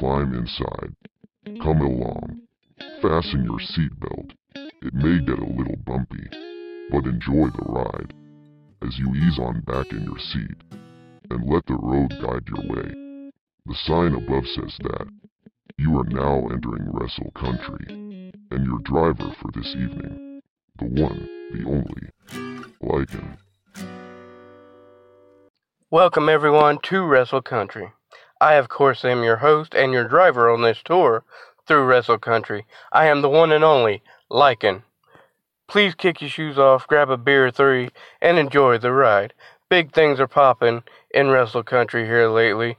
climb inside. Come along. Fasten your seatbelt. It may get a little bumpy, but enjoy the ride as you ease on back in your seat and let the road guide your way. The sign above says that you are now entering Wrestle Country, and your driver for this evening, the one, the only, Lycan. Welcome everyone to Wrestle Country. I, of course, am your host and your driver on this tour through Wrestle Country. I am the one and only Lycan. Please kick your shoes off, grab a beer or three, and enjoy the ride. Big things are popping in Wrestle Country here lately.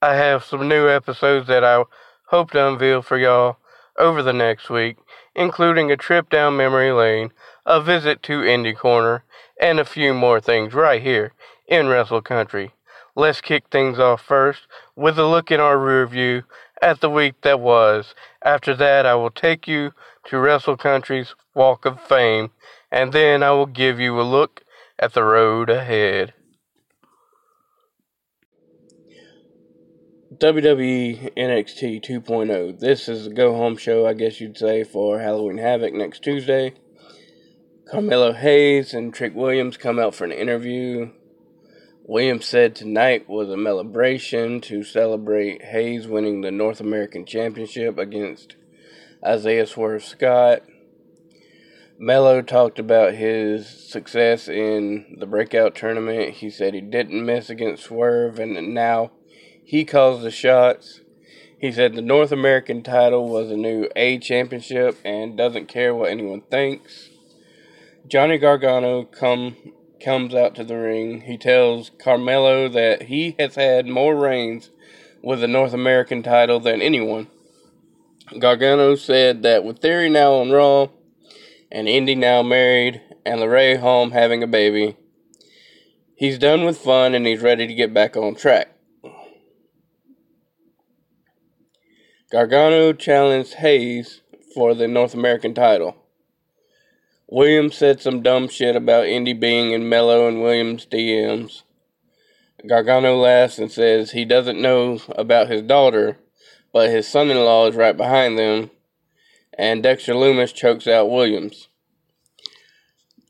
I have some new episodes that I hope to unveil for y'all over the next week, including a trip down memory lane, a visit to Indie Corner, and a few more things right here in Wrestle Country. Let's kick things off first with a look in our rear view at the week that was. After that, I will take you to Wrestle Country's Walk of Fame, and then I will give you a look at the road ahead. WWE NXT 2.0. This is a go home show, I guess you'd say, for Halloween Havoc next Tuesday. Carmelo Hayes and Trick Williams come out for an interview. Williams said tonight was a celebration to celebrate Hayes winning the North American Championship against Isaiah Swerve Scott. Melo talked about his success in the breakout tournament. He said he didn't miss against Swerve, and now he calls the shots. He said the North American title was a new A championship and doesn't care what anyone thinks. Johnny Gargano come comes out to the ring. He tells Carmelo that he has had more reigns with the North American title than anyone. Gargano said that with Theory now on Raw, and Indi now married, and LeRae home having a baby, he's done with fun and he's ready to get back on track. Gargano challenged Hayes for the North American title. Williams said some dumb shit about Indi being in Melo and Williams' DMs. Gargano laughs and says he doesn't know about his daughter, but his son in law is right behind them, and Dexter Lumis chokes out Williams.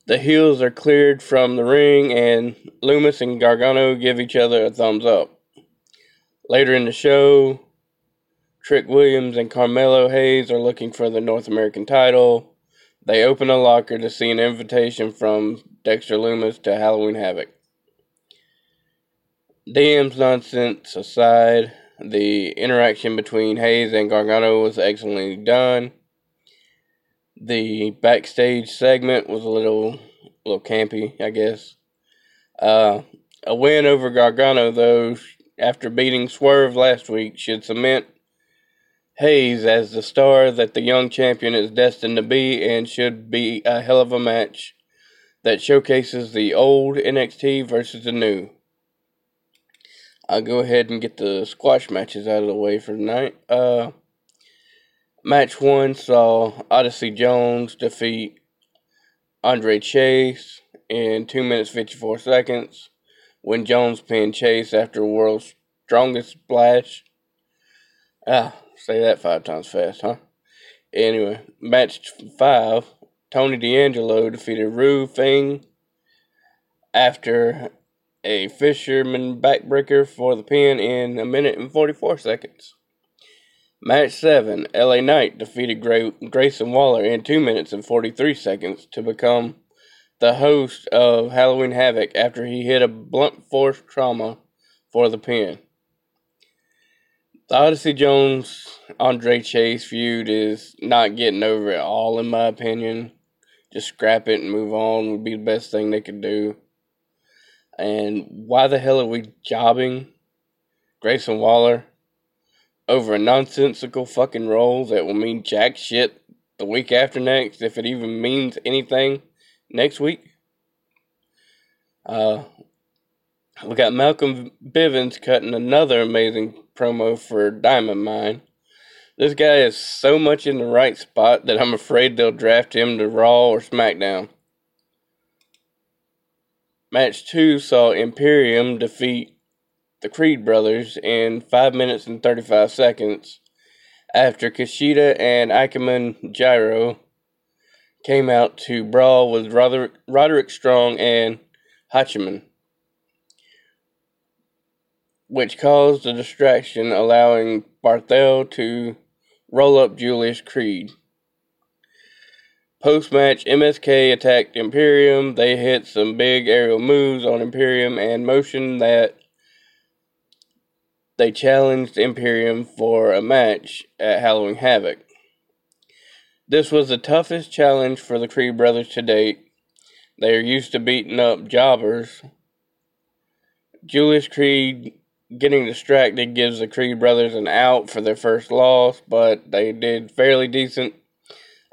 The heels are cleared from the ring, and Lumis and Gargano give each other a thumbs up. Later in the show, Trick Williams and Carmelo Hayes are looking for the North American title. They open a locker to see an invitation from Dexter Lumis to Halloween Havoc. DM's nonsense aside, the interaction between Hayes and Gargano was excellently done. The backstage segment was a little, a little campy, I guess. Uh, a win over Gargano, though, after beating Swerve last week, should cement Hayes as the star that the young champion is destined to be and should be a hell of a match that showcases the old NXT versus the new. I'll go ahead and get the squash matches out of the way for tonight. Uh, match one saw Odyssey Jones defeat Andre Chase in 2 minutes 54 seconds when Jones pinned Chase after World's Strongest Splash. Ah, Say that five times fast, huh? Anyway, match five, Tony D'Angelo defeated Ru Feng after a fisherman backbreaker for the pin in a minute and 44 seconds. Match 7, LA Knight defeated Gray- Grayson Waller in 2 minutes and 43 seconds to become the host of Halloween Havoc after he hit a blunt force trauma for the pin. The Odyssey Jones Andre Chase feud is not getting over at all, in my opinion. Just scrap it and move on would be the best thing they could do. And why the hell are we jobbing Grayson Waller over a nonsensical fucking role that will mean jack shit the week after next, if it even means anything next week? Uh, we got Malcolm Bivens cutting another amazing promo for Diamond Mine. This guy is so much in the right spot that I'm afraid they'll draft him to Raw or SmackDown. Match 2 saw Imperium defeat the Creed brothers in 5 minutes and 35 seconds after Kushida and Ikemen Jiro came out to brawl with Roderick, Roderick Strong and Hachiman, which caused a distraction, allowing Barthel to roll up Julius Creed. Post match, MSK attacked Imperium. They hit some big aerial moves on Imperium and motioned that they challenged Imperium for a match at Halloween Havoc. This was the toughest challenge for the Creed brothers to date. They are used to beating up jobbers. Julius Creed getting distracted gives the Creed brothers an out for their first loss, but they did fairly decent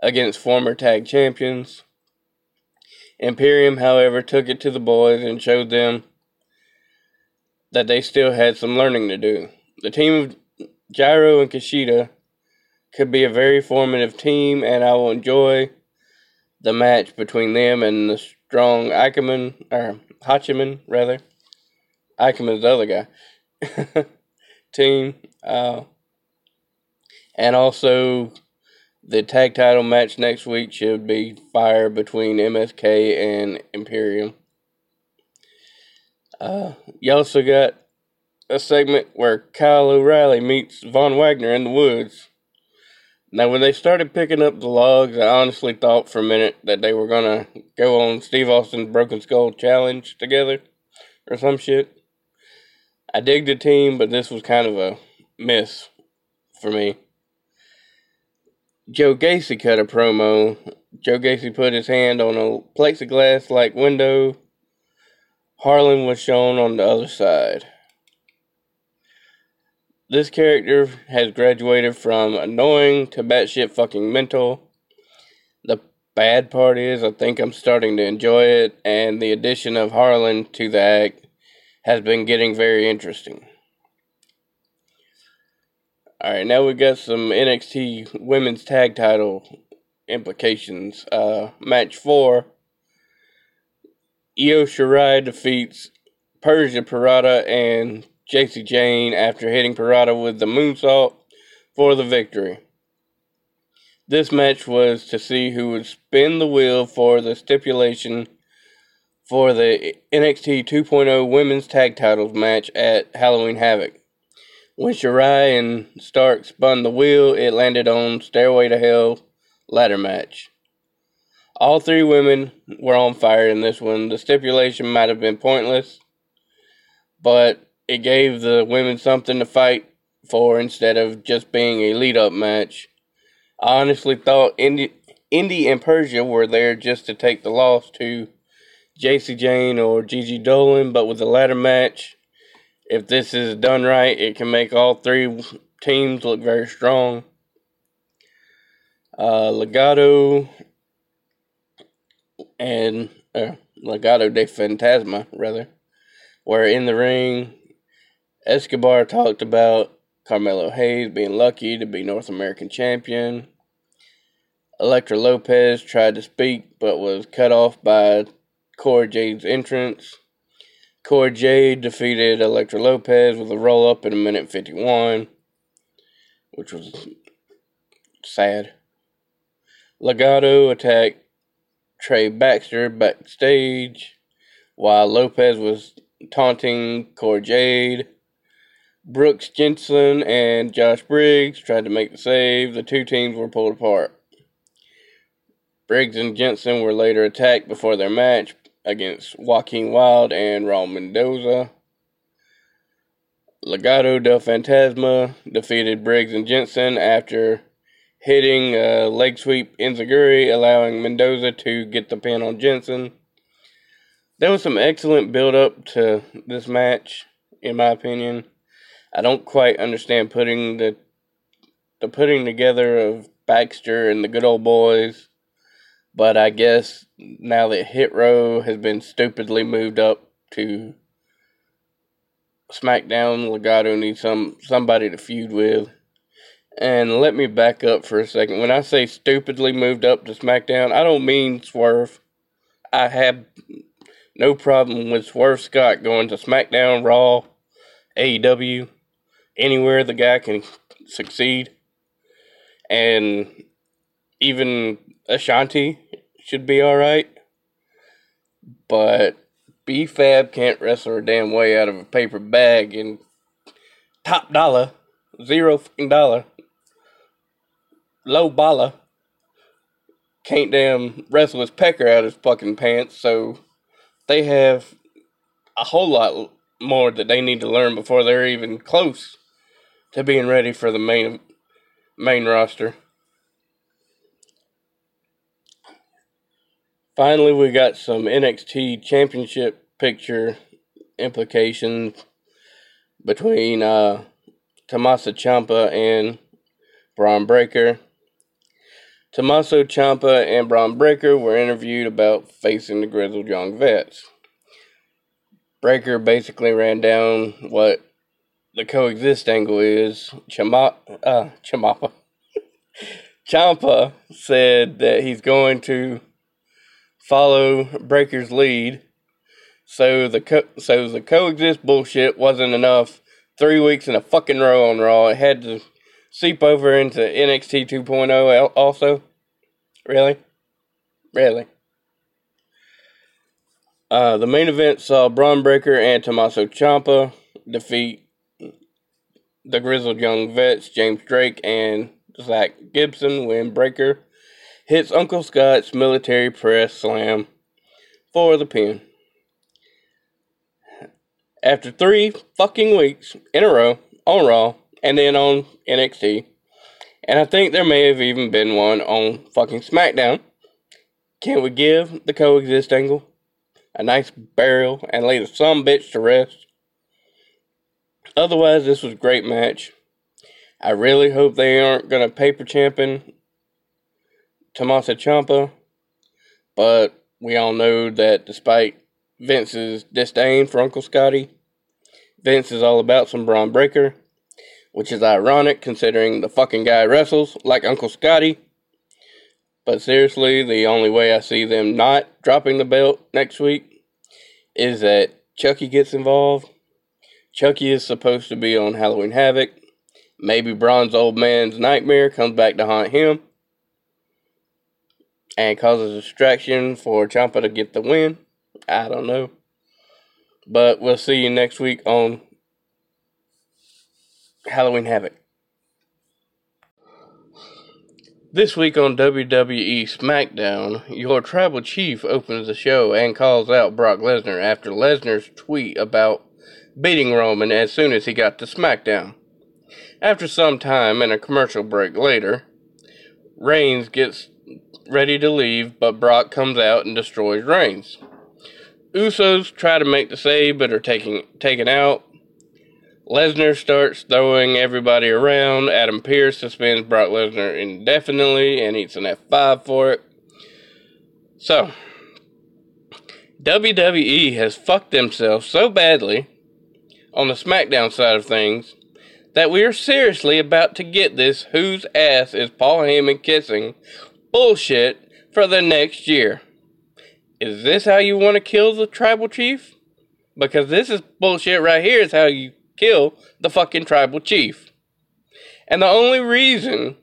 against former tag champions. Imperium, however, took it to the boys and showed them that they still had some learning to do. The team of Jiro and Kushida could be a very formative team, and I will enjoy the match between them and the strong Ikemen, or Hachiman, rather. Ikemen's the other guy. team. Uh, and also the tag title match next week should be fire between MSK and Imperium. Uh, you also got a segment where Kyle O'Reilly meets Von Wagner in the woods. Now, when they started picking up the logs, I honestly thought for a minute that they were gonna go on Steve Austin's Broken Skull Challenge together or some shit. I dig the team, but this was kind of a miss for me. Joe Gacy cut a promo. Joe Gacy put his hand on a plexiglass like window. Harlan was shown on the other side. This character has graduated from annoying to batshit fucking mental. The bad part is, I think I'm starting to enjoy it, and the addition of Harlan to the act has been getting very interesting. All right, now we got some NXT Women's Tag Title implications. Uh, match four. Io Shirai defeats Persia Pirotta and Jacy Jayne after hitting Pirotta with the moonsault for the victory. This match was to see who would spin the wheel for the stipulation for the NXT 2.0 Women's Tag Titles match at Halloween Havoc. When Shirai and Stark spun the wheel, it landed on Stairway to Hell ladder match. All three women were on fire in this one. The stipulation might have been pointless, but it gave the women something to fight for instead of just being a lead up match. I honestly thought Indy, Indi and Persia were there just to take the loss to Jacy Jayne or Gigi Dolan, but with the latter match, if this is done right, it can make all three teams look very strong. Uh, Legado and uh, Legado de Fantasma, rather, were in the ring. Escobar talked about Carmelo Hayes being lucky to be North American champion. Elektra Lopez tried to speak but was cut off by Cora Jade's entrance. Cora Jade defeated Elektra Lopez with a roll up in a minute 51, which was sad. Legado attacked Trey Baxter backstage while Lopez was taunting Cora Jade. Brooks Jensen and Josh Briggs tried to make the save. The two teams were pulled apart. Briggs and Jensen were later attacked before their match, against Joaquin Wilde and Raul Mendoza. Legado del Fantasma defeated Briggs and Jensen after hitting a leg sweep Enzuigiri, allowing Mendoza to get the pin on Jensen. There was some excellent build up to this match, in my opinion. I don't quite understand putting the the putting together of Baxter and the good old boys but I guess now that Hit Row has been stupidly moved up to SmackDown, Legado needs some somebody to feud with. And let me back up for a second. When I say stupidly moved up to SmackDown, I don't mean Swerve. I have no problem with Swerve Scott going to SmackDown, Raw, AEW, anywhere the guy can succeed. And even Ashante should be alright. But B Fab can't wrestle her damn way out of a paper bag and top dollar, zero fucking dollar, low baller, can't damn wrestle his pecker out of his fucking pants, so they have a whole lot more that they need to learn before they're even close to being ready for the main main roster. Finally, we got some NXT Championship picture implications between uh, Tommaso Ciampa and Bron Breakker. Tommaso Ciampa and Bron Breakker were interviewed about facing the grizzled young vets. Breakker basically ran down what the coexist angle is. Chama, uh. Ciampa said that he's going to follow Breakker's lead. So the co- so the coexist bullshit wasn't enough. Three weeks in a fucking row on Raw. It had to seep over into NXT 2.0 also. Really, really. Uh, the main event saw Bron Breakker and Tommaso Ciampa defeat the grizzled young vets James Drake and Zach Gibson when Breakker hits Uncle Scott's military press slam for the pin. After three fucking weeks in a row on Raw and then on NXT, and I think there may have even been one on fucking SmackDown, can we give the coexist angle a nice burial and lay the some bitch to rest? Otherwise, this was a great match. I really hope they aren't going to paper champion Tommaso Ciampa, but we all know that despite Vince's disdain for Uncle Scotty, Vince is all about some Bron Breakker, which is ironic considering the fucking guy wrestles like Uncle Scotty. But seriously, the only way I see them not dropping the belt next week is that Chucky gets involved. Chucky is supposed to be on Halloween Havoc. Maybe Bron's old man's nightmare comes back to haunt him and causes distraction for Ciampa to get the win. I don't know. But we'll see you next week on Halloween Havoc. This week on WWE SmackDown, your tribal chief opens the show and calls out Brock Lesnar after Lesnar's tweet about beating Roman as soon as he got to SmackDown. After some time and a commercial break later, Reigns gets ready to leave, but Brock comes out and destroys Reigns. Usos try to make the save but are taken taken out. Lesnar starts throwing everybody around. Adam Pearce suspends Brock Lesnar indefinitely and eats an F5 for it. So, WWE has fucked themselves so badly on the SmackDown side of things that we are seriously about to get this whose ass is Paul Heyman kissing bullshit for the next year. Is this how you want to kill the tribal chief? Because this is bullshit right here is how you kill the fucking tribal chief. And the only reason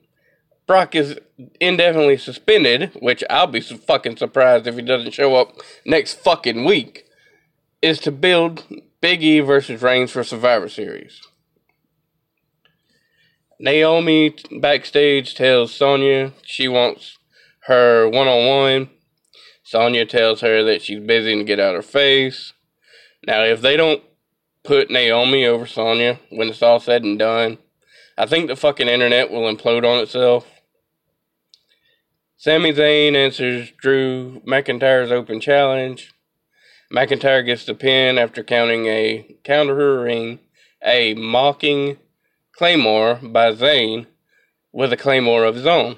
Brock is indefinitely suspended, which I'll be fucking surprised if he doesn't show up next fucking week, is to build Big E versus Reigns for Survivor Series. Naomi backstage tells Sonya she wants her one on one. Sonya tells her that she's busy and get out her face. Now, if they don't put Naomi over Sonya when it's all said and done, I think the fucking internet will implode on itself. Sami Zayn answers Drew McIntyre's open challenge. McIntyre gets the pin after counting a countering a mocking Claymore by Zayn with a Claymore of his own.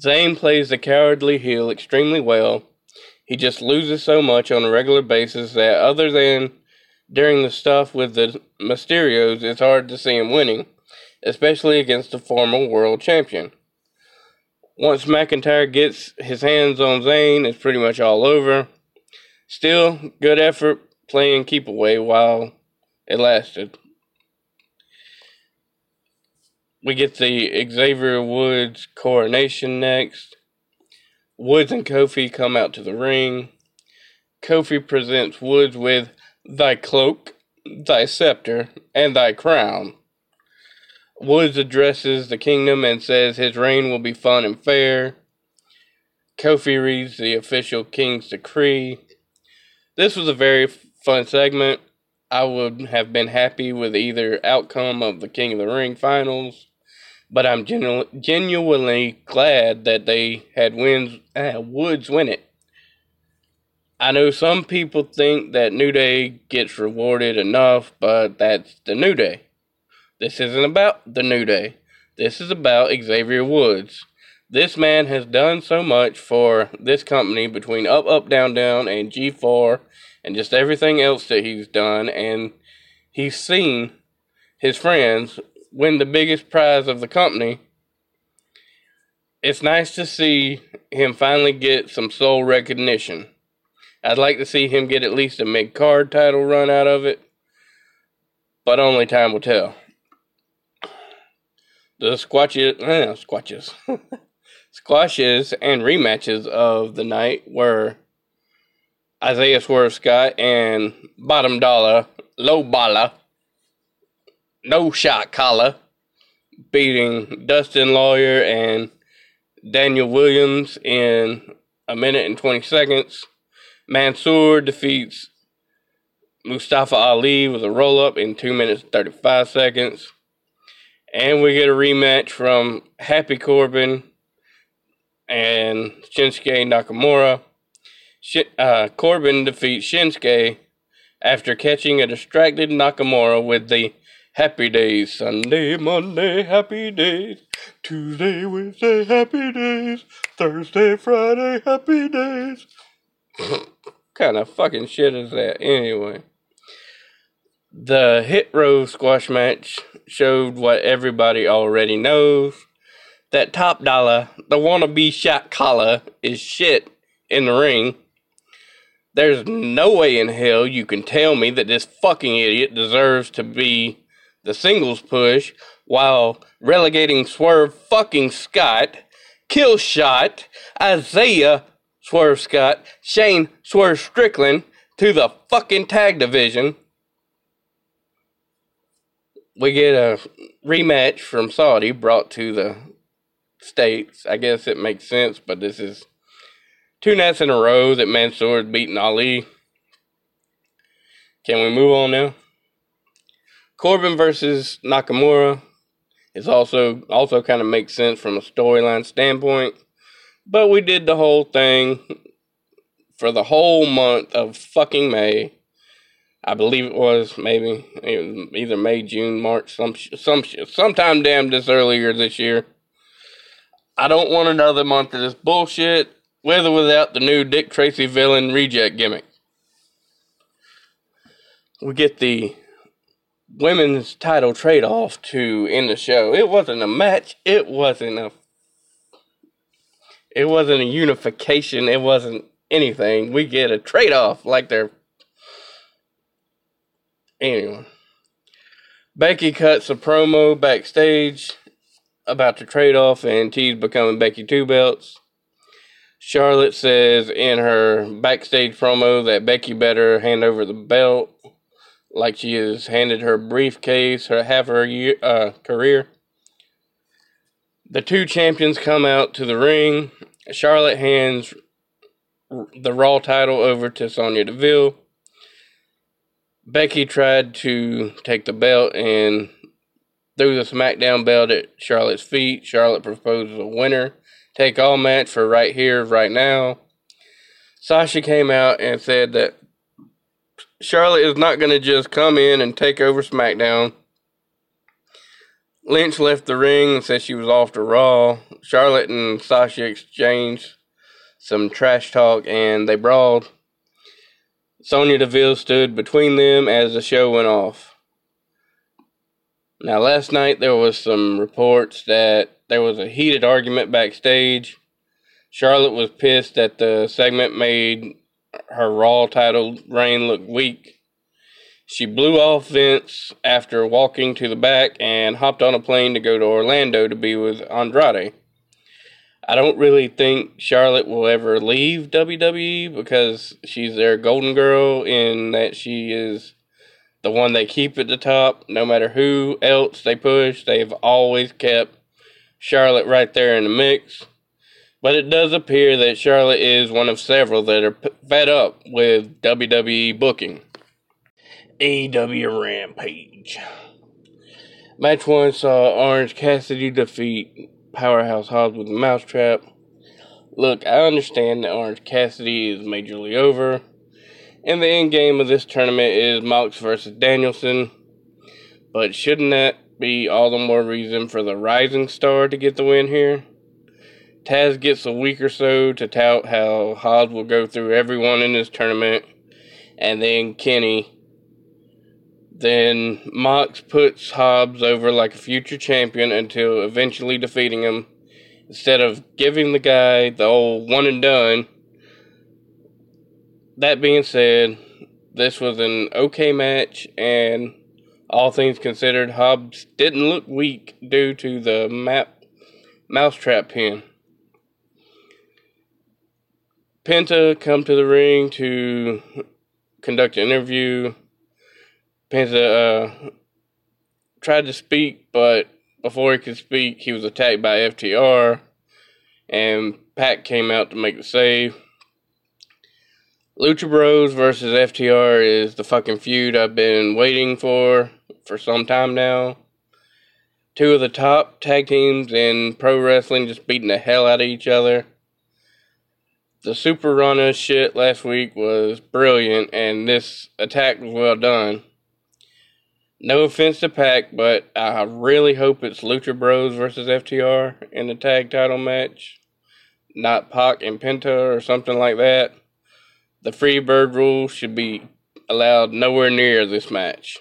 Zayn plays the cowardly heel extremely well. He just loses so much on a regular basis that, other than during the stuff with the Mysterios, it's hard to see him winning, especially against a former world champion. Once McIntyre gets his hands on Zayn, it's pretty much all over. Still, good effort playing keep away while it lasted. We get the Xavier Woods coronation next. Woods and Kofi come out to the ring. Kofi presents Woods with thy cloak, thy scepter, and thy crown. Woods addresses the kingdom and says his reign will be fun and fair. Kofi reads the official king's decree. This was a very fun segment. I would have been happy with either outcome of the King of the Ring finals, but I'm genu- genuinely glad that they had wins uh, Woods win it. I know some people think that New Day gets rewarded enough, but that's the New Day. This isn't about the New Day. This is about Xavier Woods. This man has done so much for this company between Up, Up, Down, Down and G4 and just everything else that he's done. And he's seen his friends win the biggest prize of the company. It's nice to see him finally get some sole recognition. I'd like to see him get at least a mid card title run out of it, but only time will tell. The squatches, eh, squatches. Squashes and rematches of the night were Isaiah Swerve Scott and Bottom Dollar Low Balla No Shot Collar beating Dustin Lawyer and Daniel Williams in a minute and 20 seconds. Mansoor defeats Mustafa Ali with a roll up in 2 minutes 35 seconds. And we get a rematch from Happy Corbin and Shinsuke Nakamura. uh, Corbin defeats Shinsuke after catching a distracted Nakamura with the Happy Days. Sunday, Monday, Happy Days. Tuesday, Wednesday, Happy Days. Thursday, Friday, Happy Days. kind of fucking shit is that anyway? The Hit Row squash match showed what everybody already knows that top dollar, the wannabe shot collar, is shit in the ring. There's no way in hell you can tell me that this fucking idiot deserves to be the singles push while relegating Swerve fucking Scott, Killshot, Isaiah Swerve Scott, Shane Swerve Strickland to the fucking tag division. We get a rematch from Saudi brought to the states. I guess it makes sense, but this is two nights in a row that Mansoor is beating Ali. Can we move on now? Corbin versus Nakamura is also also kind of makes sense from a storyline standpoint, but we did the whole thing for the whole month of fucking May. I believe it was maybe either May, June, March, some some sometime damn this earlier this year. I don't want another month of this bullshit, with or without the new Dick Tracy villain reject gimmick. We get the women's title trade off to end the show. It wasn't a match. It wasn't a. It wasn't a unification. It wasn't anything. We get a trade off like they're. Anyway. Becky cuts a promo backstage about the trade off and T's becoming Becky Two Belts. Charlotte says in her backstage promo that Becky better hand over the belt like she has handed her briefcase her half her uh, career. The two champions come out to the ring. Charlotte hands the Raw title over to Sonya Deville. Becky tried to take the belt and threw the SmackDown belt at Charlotte's feet. Charlotte proposes a winner take all match for right here, right now. Sasha came out and said that Charlotte is not going to just come in and take over SmackDown. Lynch left the ring and said she was off to Raw. Charlotte and Sasha exchanged some trash talk and they brawled. Sonya Deville stood between them as the show went off. Now, last night there was some reports that there was a heated argument backstage. Charlotte was pissed that the segment made her Raw title reign looked weak. She blew off Vince after walking to the back and hopped on a plane to go to Orlando to be with Andrade. I don't really think Charlotte will ever leave WWE because she's their golden girl in that she is the one they keep at the top. No matter who else they push, they've always kept Charlotte right there in the mix. But it does appear that Charlotte is one of several that are fed up with WWE booking. AEW Rampage. Match 1 saw Orange Cassidy defeat Powerhouse Hobbs with a mousetrap. Look, I understand that Orange Cassidy is majorly over. And the end game of this tournament is Mox versus Danielson. But shouldn't that be all the more reason for the Rising Star to get the win here? Taz gets a week or so to tout how Hobbs will go through everyone in this tournament. And then Kenny. Then Mox puts Hobbs over like a future champion until eventually defeating him. Instead of giving the guy the old one and done that being said, this was an okay match, and all things considered, Hobbs didn't look weak due to the map mousetrap pin. Penta come to the ring to conduct an interview. Penta uh, tried to speak, but before he could speak, he was attacked by FTR, and Pac came out to make the save. Lucha Bros versus FTR is the fucking feud I've been waiting for for some time now. Two of the top tag teams in pro wrestling just beating the hell out of each other. The Super runner shit last week was brilliant, and this attack was well done. No offense to Pac, but I really hope it's Lucha Bros versus FTR in the tag title match, not Pac and Penta or something like that. The free bird rule should be allowed nowhere near this match.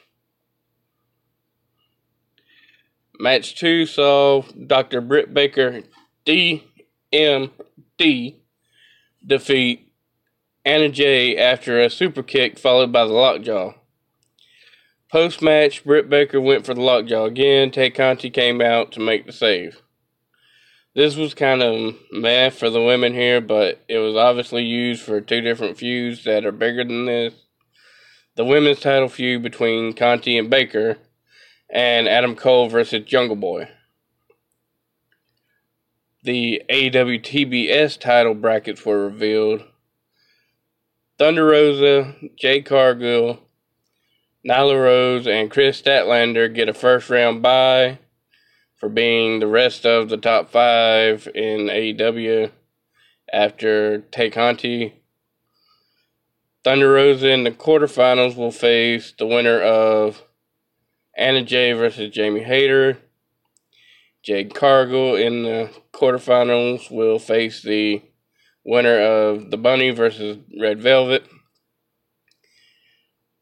Match 2 saw Dr. Britt Baker DMD defeat Anna Jay after a super kick followed by the lockjaw. Post match, Britt Baker went for the lockjaw again. Tay Conti came out to make the save. This was kind of meh for the women here, but it was obviously used for two different feuds that are bigger than this. The women's title feud between Conti and Baker, and Adam Cole versus Jungle Boy. The AEW TBS title brackets were revealed. Thunder Rosa, Jade Cargill, Nyla Rose, and Kris Statlander get a first round bye for being the rest of the top five in AEW after Tay Conti. Thunder Rosa in the quarterfinals will face the winner of Anna Jay versus Jamie Hayter. Jade Cargill in the quarterfinals will face the winner of The Bunny versus Red Velvet.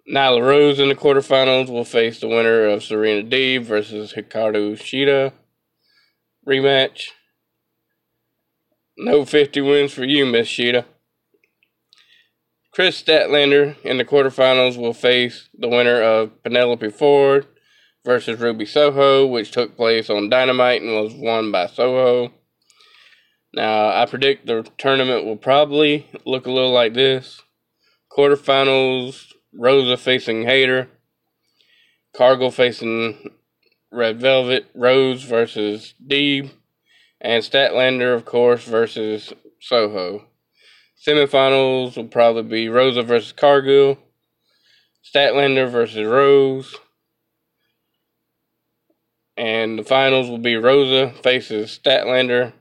Nyla Rose in the quarterfinals will face the winner of Serena Deeb versus Hikaru Shida. Rematch. No 50 wins for you, Miss Shida. Kris Statlander in the quarterfinals will face the winner of Penelope Ford versus Ruby Soho, which took place on Dynamite and was won by Soho. Now, I predict the tournament will probably look a little like this. Quarterfinals Rosa facing Hayter, Cargill facing Red Velvet, Rose versus Deeb, and Statlander, of course, versus Soho. Semifinals will probably be Rosa versus Cargill, Statlander versus Rose, and the finals will be Rosa faces Statlander,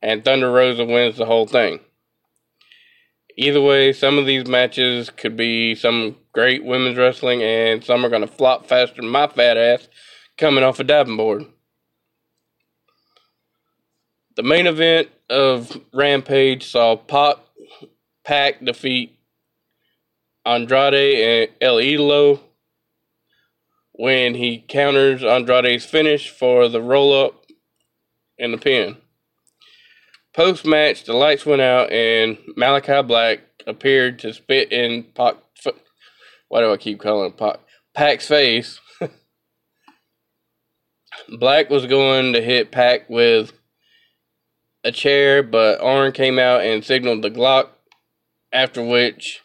and Thunder Rosa wins the whole thing. Either way, some of these matches could be some great women's wrestling, and some are going to flop faster than my fat ass coming off a diving board. The main event of Rampage saw Pac, Pac defeat Andrade and El Idolo when he counters Andrade's finish for the roll up and the pin. Post match, the lights went out and Malachi Black appeared to spit in Pac. Why do I keep calling Pac? Pac's face. Black was going to hit Pac with a chair, but Arn came out and signaled the Glock, after which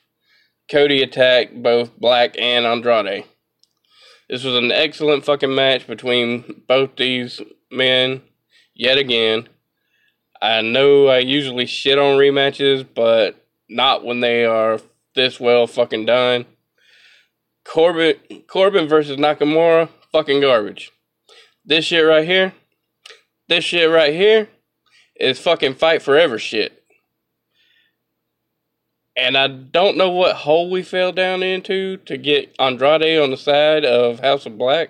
Cody attacked both Black and Andrade. This was an excellent fucking match between both these men yet again. I know I usually shit on rematches, but not when they are this well fucking done. Corbin Corbin versus Nakamura, fucking garbage. This shit right here, this shit right here is fucking fight forever shit. And I don't know what hole we fell down into to get Andrade on the side of House of Black,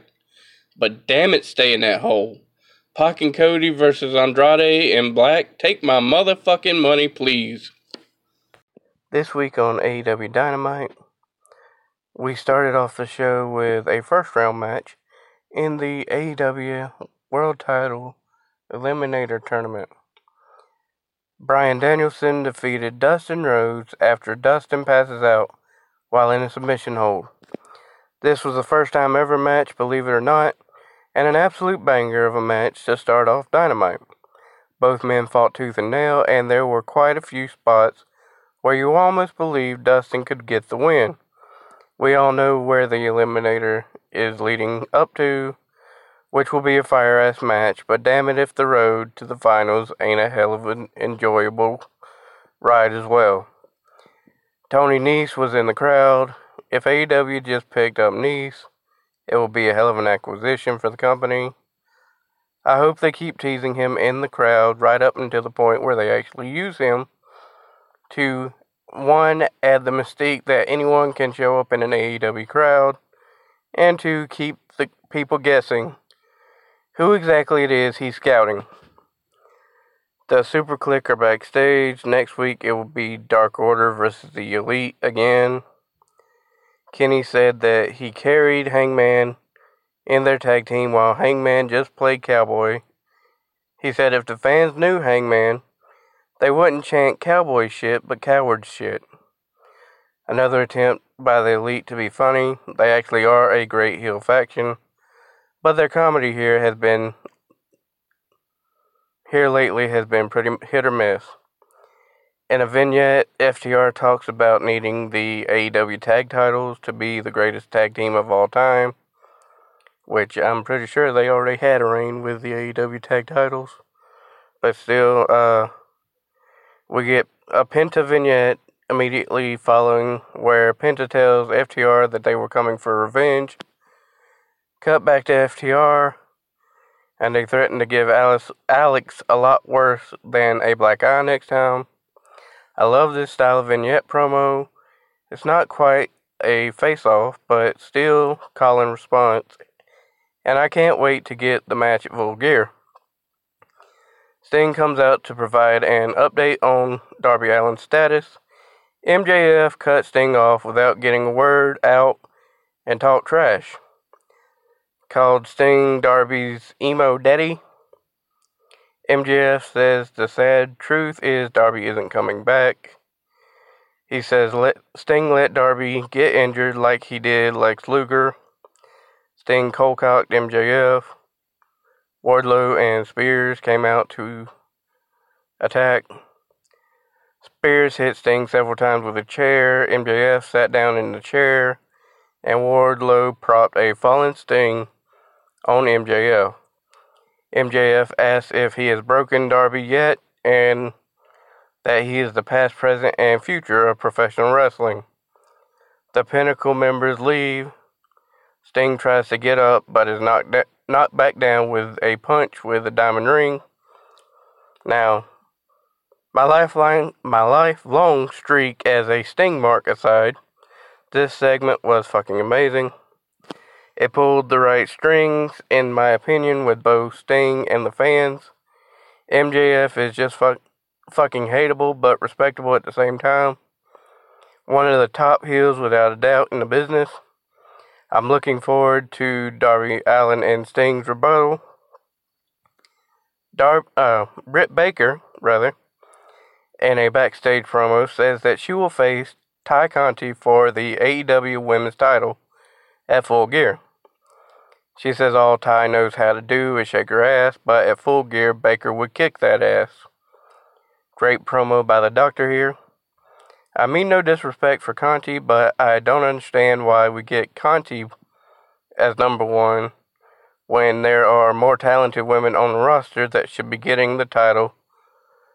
but damn it, stay in that hole. Pac and Cody versus Andrade and Black. Take my motherfucking money, please. This week on AEW Dynamite, we started off the show with a first round match in the AEW World Title Eliminator Tournament. Bryan Danielson defeated Dustin Rhodes after Dustin passes out while in a submission hold. This was the first time ever match, believe it or not, and an absolute banger of a match to start off Dynamite. Both men fought tooth and nail, and there were quite a few spots where you almost believed Dustin could get the win. We all know where the Eliminator is leading up to, which will be a fire ass match, but damn it if the road to the finals ain't a hell of an enjoyable ride as well. Tony Nese was in the crowd. If AEW just picked up Nese, it will be a hell of an acquisition for the company. I hope they keep teasing him in the crowd right up until the point where they actually use him to one add the mystique that anyone can show up in an AEW crowd and to keep the people guessing who exactly it is he's scouting. The Super Kliq are backstage. Next week it will be Dark Order versus the Elite again. Kenny said that he carried Hangman in their tag team while Hangman just played cowboy. He said if the fans knew Hangman, they wouldn't chant cowboy shit but coward shit. Another attempt by the Elite to be funny. They actually are a great heel faction. But their comedy here has been here lately has been pretty hit or miss. In a vignette, FTR talks about needing the AEW tag titles to be the greatest tag team of all time, which I'm pretty sure they already had a reign with the AEW tag titles. But still, uh, we get a Penta vignette immediately following where Penta tells FTR that they were coming for revenge Cut back to FTR, and they threaten to give Alice, Alex a lot worse than a black eye next time. I love this style of vignette promo. It's not quite a face off, but still call and response. And I can't wait to get the match at Full Gear. Sting comes out to provide an update on Darby Allin's status. MJF cut Sting off without getting a word out and talk trash called Sting Darby's Emo Daddy. MJF says the sad truth is Darby isn't coming back. He says let Sting let Darby get injured like he did Lex Luger. Sting cold-cocked MJF. Wardlow and Spears came out to attack. Spears hit Sting several times with a chair. MJF sat down in the chair, and Wardlow propped a fallen Sting on MJF. MJF asks if he has broken Darby yet and that he is the past, present, and future of professional wrestling. The Pinnacle members leave. Sting tries to get up but is knocked, da- knocked back down with a punch with a diamond ring. Now, my lifeline, my lifelong streak as a Sting mark aside, this segment was fucking amazing. It pulled the right strings, in my opinion, with both Sting and the fans. MJF is just fuck, fucking hateable, but respectable at the same time. One of the top heels, without a doubt, in the business. I'm looking forward to Darby Allin and Sting's rebuttal. Dar- uh, Britt Baker, rather, in a backstage promo, says that she will face Ty Conti for the AEW Women's title at full gear. She says all Ty knows how to do is shake her ass, but at full gear, Baker would kick that ass. Great promo by the doctor here. I mean no disrespect for Conti, but I don't understand why we get Conti as number one when there are more talented women on the roster that should be getting the title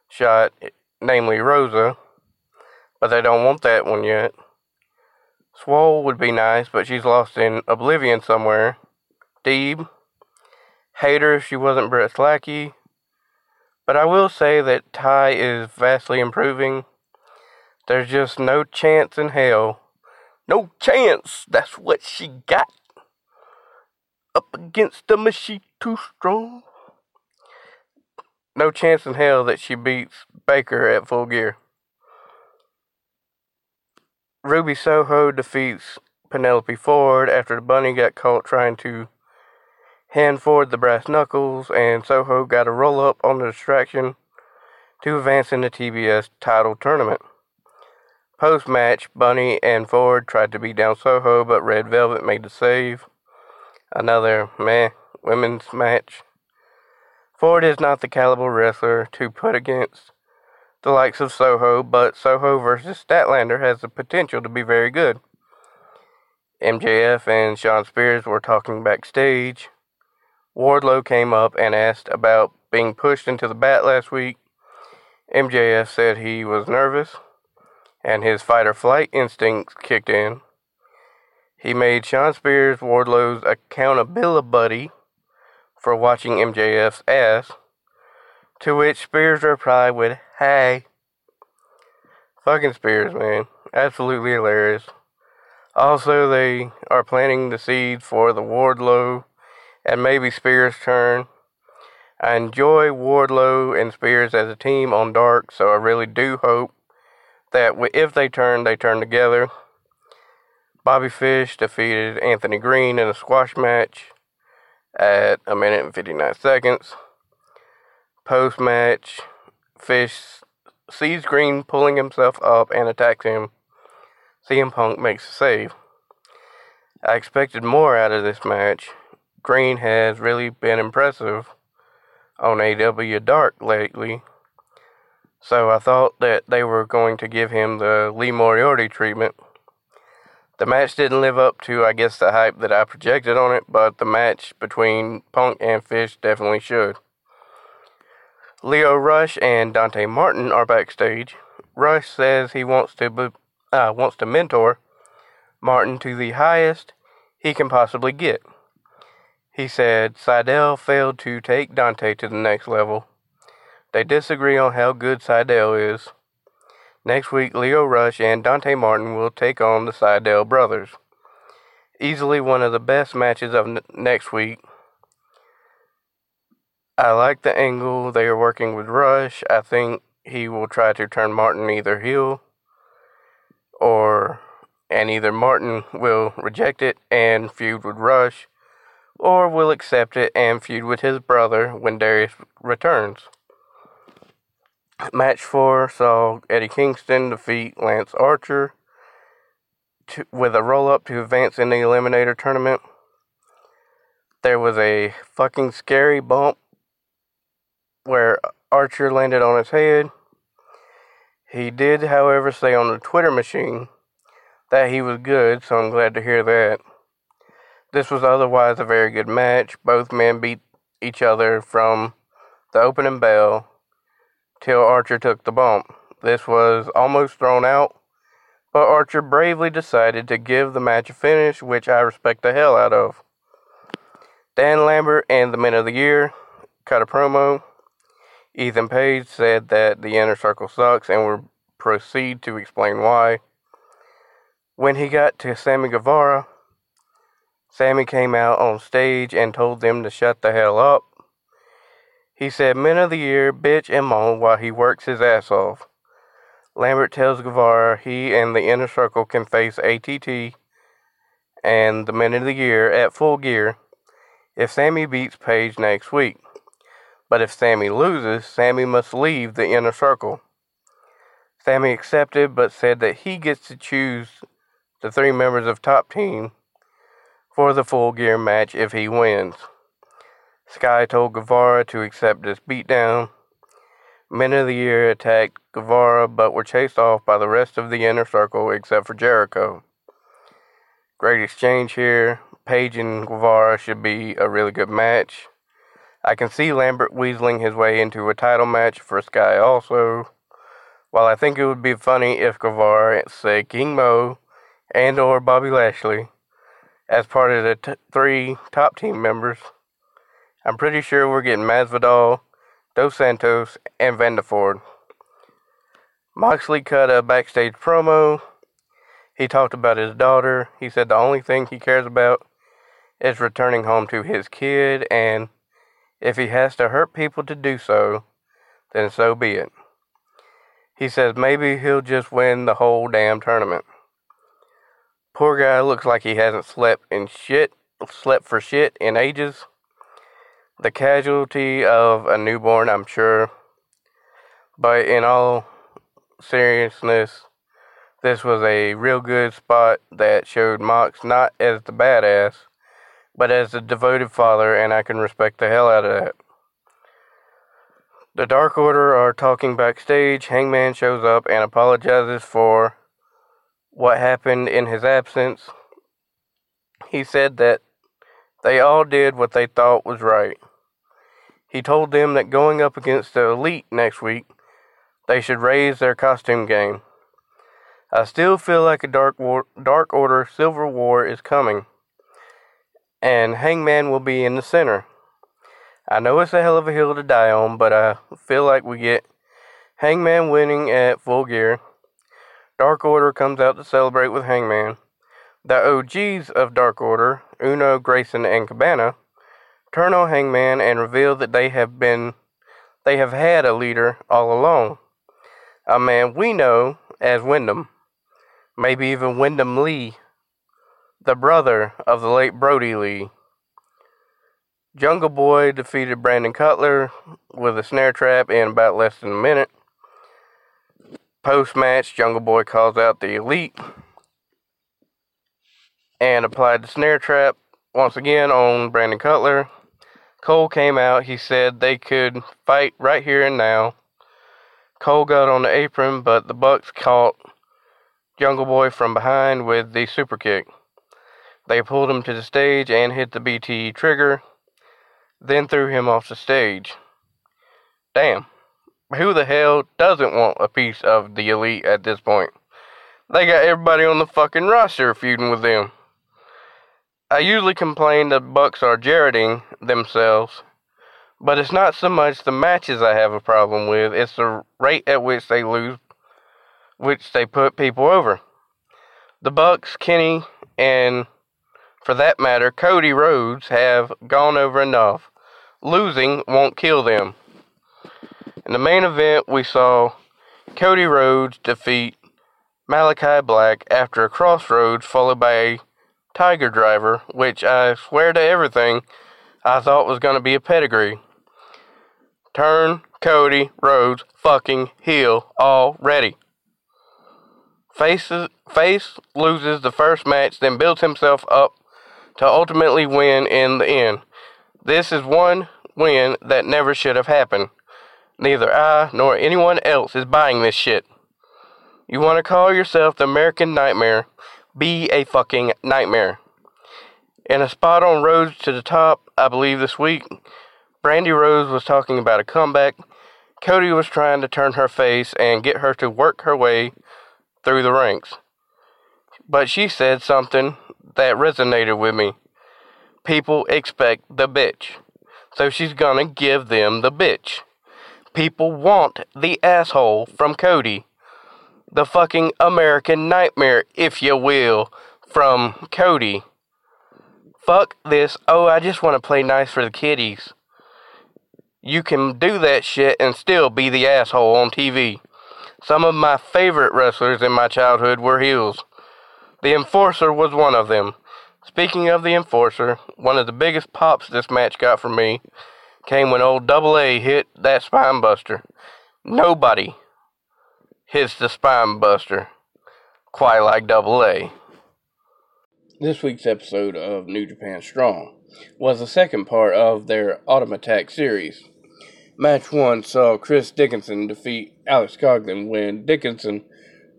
shot, namely Rosa, but they don't want that one yet. Swole would be nice, but she's lost in oblivion somewhere. Deeb. Hate her if she wasn't Britt's lackey. But I will say that Tay is vastly improving. There's just no chance in hell. No chance! That's what she got. Up against the machine too strong. No chance in hell that she beats Baker at full gear. Ruby Soho defeats Penelope Ford after the bunny got caught trying to hand Ford the brass knuckles, and Soho got a roll up on the distraction to advance in the TBS title tournament. Post match, Bunny and Ford tried to beat down Soho, but Red Velvet made the save. Another meh women's match. Ford is not the caliber wrestler to put against the likes of Soho, but Soho versus Statlander has the potential to be very good. MJF and Shawn Spears were talking backstage. Wardlow came up and asked about being pushed into the bat last week. MJF said he was nervous and his fight or flight instincts kicked in. He made Shawn Spears Wardlow's accountability buddy for watching MJF's ass, to which Spears replied with, Hey. Fucking Spears, man. Absolutely hilarious. Also, they are planting the seeds for the Wardlow and maybe Spears' turn. I enjoy Wardlow and Spears as a team on Dark, so I really do hope that if they turn, they turn together. Bobby Fish defeated Anthony Green in a squash match at a minute and 59 seconds. Post match, Fish sees Green pulling himself up and attacks him. CM Punk makes a save. I expected more out of this match. Green has really been impressive on AEW Dark lately. So I thought that they were going to give him the Lee Moriarty treatment. The match didn't live up to, I guess, the hype that I projected on it, but the match between Punk and Fish definitely should. Lio Rush and Dante Martin are backstage. Rush says he wants to be, uh, wants to mentor Martin to the highest he can possibly get. He said Sydal failed to take Dante to the next level. They disagree on how good Sydal is. Next week, Lio Rush and Dante Martin will take on the Sydal brothers. Easily one of the best matches of n- next week. I like the angle they are working with Rush. I think he will try to turn Martin either heel or and either Martin will reject it and feud with Rush or will accept it and feud with his brother when Darius returns. Match 4 saw Eddie Kingston defeat Lance Archer to, with a roll up to advance in the Eliminator tournament. There was a fucking scary bump where Archer landed on his head. He did, however, say on the Twitter machine that he was good, so I'm glad to hear that. This was otherwise a very good match. Both men beat each other from the opening bell till Archer took the bump. This was almost thrown out, but Archer bravely decided to give the match a finish, which I respect the hell out of. Dan Lambert and the Men of the Year cut a promo. Ethan Page said that the inner circle sucks and will proceed to explain why. When he got to Sammy Guevara, Sammy came out on stage and told them to shut the hell up. He said, Men of the Year, bitch and moan while he works his ass off. Lambert tells Guevara he and the inner circle can face ATT and the Men of the Year at full gear if Sammy beats Page next week. But if Sammy loses, Sammy must leave the inner circle. Sammy accepted but said that he gets to choose the three members of top team for the full gear match if he wins. Sky told Guevara to accept this beatdown. Men of the Year attacked Guevara but were chased off by the rest of the inner circle except for Jericho. Great exchange here. Page and Guevara should be a really good match. I can see Lambert weaseling his way into a title match for Sky also. While I think it would be funny if Guevara, say King Mo, and or Bobby Lashley, as part of the t- three top team members, I'm pretty sure we're getting Masvidal, Dos Santos, and Vanderford. Moxley cut a backstage promo. He talked about his daughter. He said the only thing he cares about is returning home to his kid, and if he has to hurt people to do so, then so be it. He says maybe he'll just win the whole damn tournament. Poor guy looks like he hasn't slept in shit, slept for shit in ages. The casualty of a newborn, I'm sure. But in all seriousness, this was a real good spot that showed Mox not as the badass, but as a devoted father, and I can respect the hell out of that. The Dark Order are talking backstage. Hangman shows up and apologizes for what happened in his absence. He said that they all did what they thought was right. He told them that going up against the Elite next week, they should raise their costume game. I still feel like a Dark, War, Dark Order Civil War is coming, and Hangman will be in the center. I know it's a hell of a hill to die on, but I feel like we get Hangman winning at full gear. Dark Order comes out to celebrate with Hangman. The OGs of Dark Order, Uno, Grayson, and Cabana, turn on Hangman and reveal that they have been they have had a leader all along. A man we know as Wyndham. Maybe even Wyndham Lee, the brother of the late Brodie Lee. Jungle Boy defeated Brandon Cutler with a snare trap in about less than a minute. Post match, Jungle Boy calls out the Elite and applied the snare trap once again on Brandon Cutler. Cole came out. He said they could fight right here and now. Cole got on the apron, but the Bucks caught Jungle Boy from behind with the super kick. They pulled him to the stage and hit the BT trigger then threw him off the stage. Damn. Who the hell doesn't want a piece of the elite at this point? They got everybody on the fucking roster feuding with them. I usually complain the Bucks are jarreting themselves, but it's not so much the matches I have a problem with, it's the rate at which they lose, which they put people over. The Bucks, Kenny, and for that matter, Cody Rhodes have gone over enough. Losing won't kill them. In the main event, we saw Cody Rhodes defeat Malakai Black after a Cross Rhodes followed by a Tiger Driver, which I swear to everything I thought was going to be a pedigree. Turn Cody Rhodes fucking heel already. Faces, Face loses the first match, then builds himself up to ultimately win in the end. This is one win that never should have happened. Neither I nor anyone else is buying this shit. You want to call yourself the American Nightmare? Be a fucking nightmare. In a spot on Rhodes to the Top, I believe this week, Brandi Rhodes was talking about a comeback. Cody was trying to turn her face and get her to work her way through the ranks. But she said something that resonated with me. People expect the bitch. So she's gonna give them the bitch. People want the asshole from Cody. The fucking American nightmare, if you will, from Cody. Fuck this. Oh, I just want to play nice for the kiddies. You can do that shit and still be the asshole on TV. Some of my favorite wrestlers in my childhood were heels. The Enforcer was one of them. Speaking of the Enforcer, one of the biggest pops this match got for me came when old Double A hit that spine buster. Nobody hits the spine buster quite like Double A. This week's episode of New Japan Strong was the second part of their Autumn Attack series. Match 1 saw Chris Dickinson defeat Alex Coughlin when Dickinson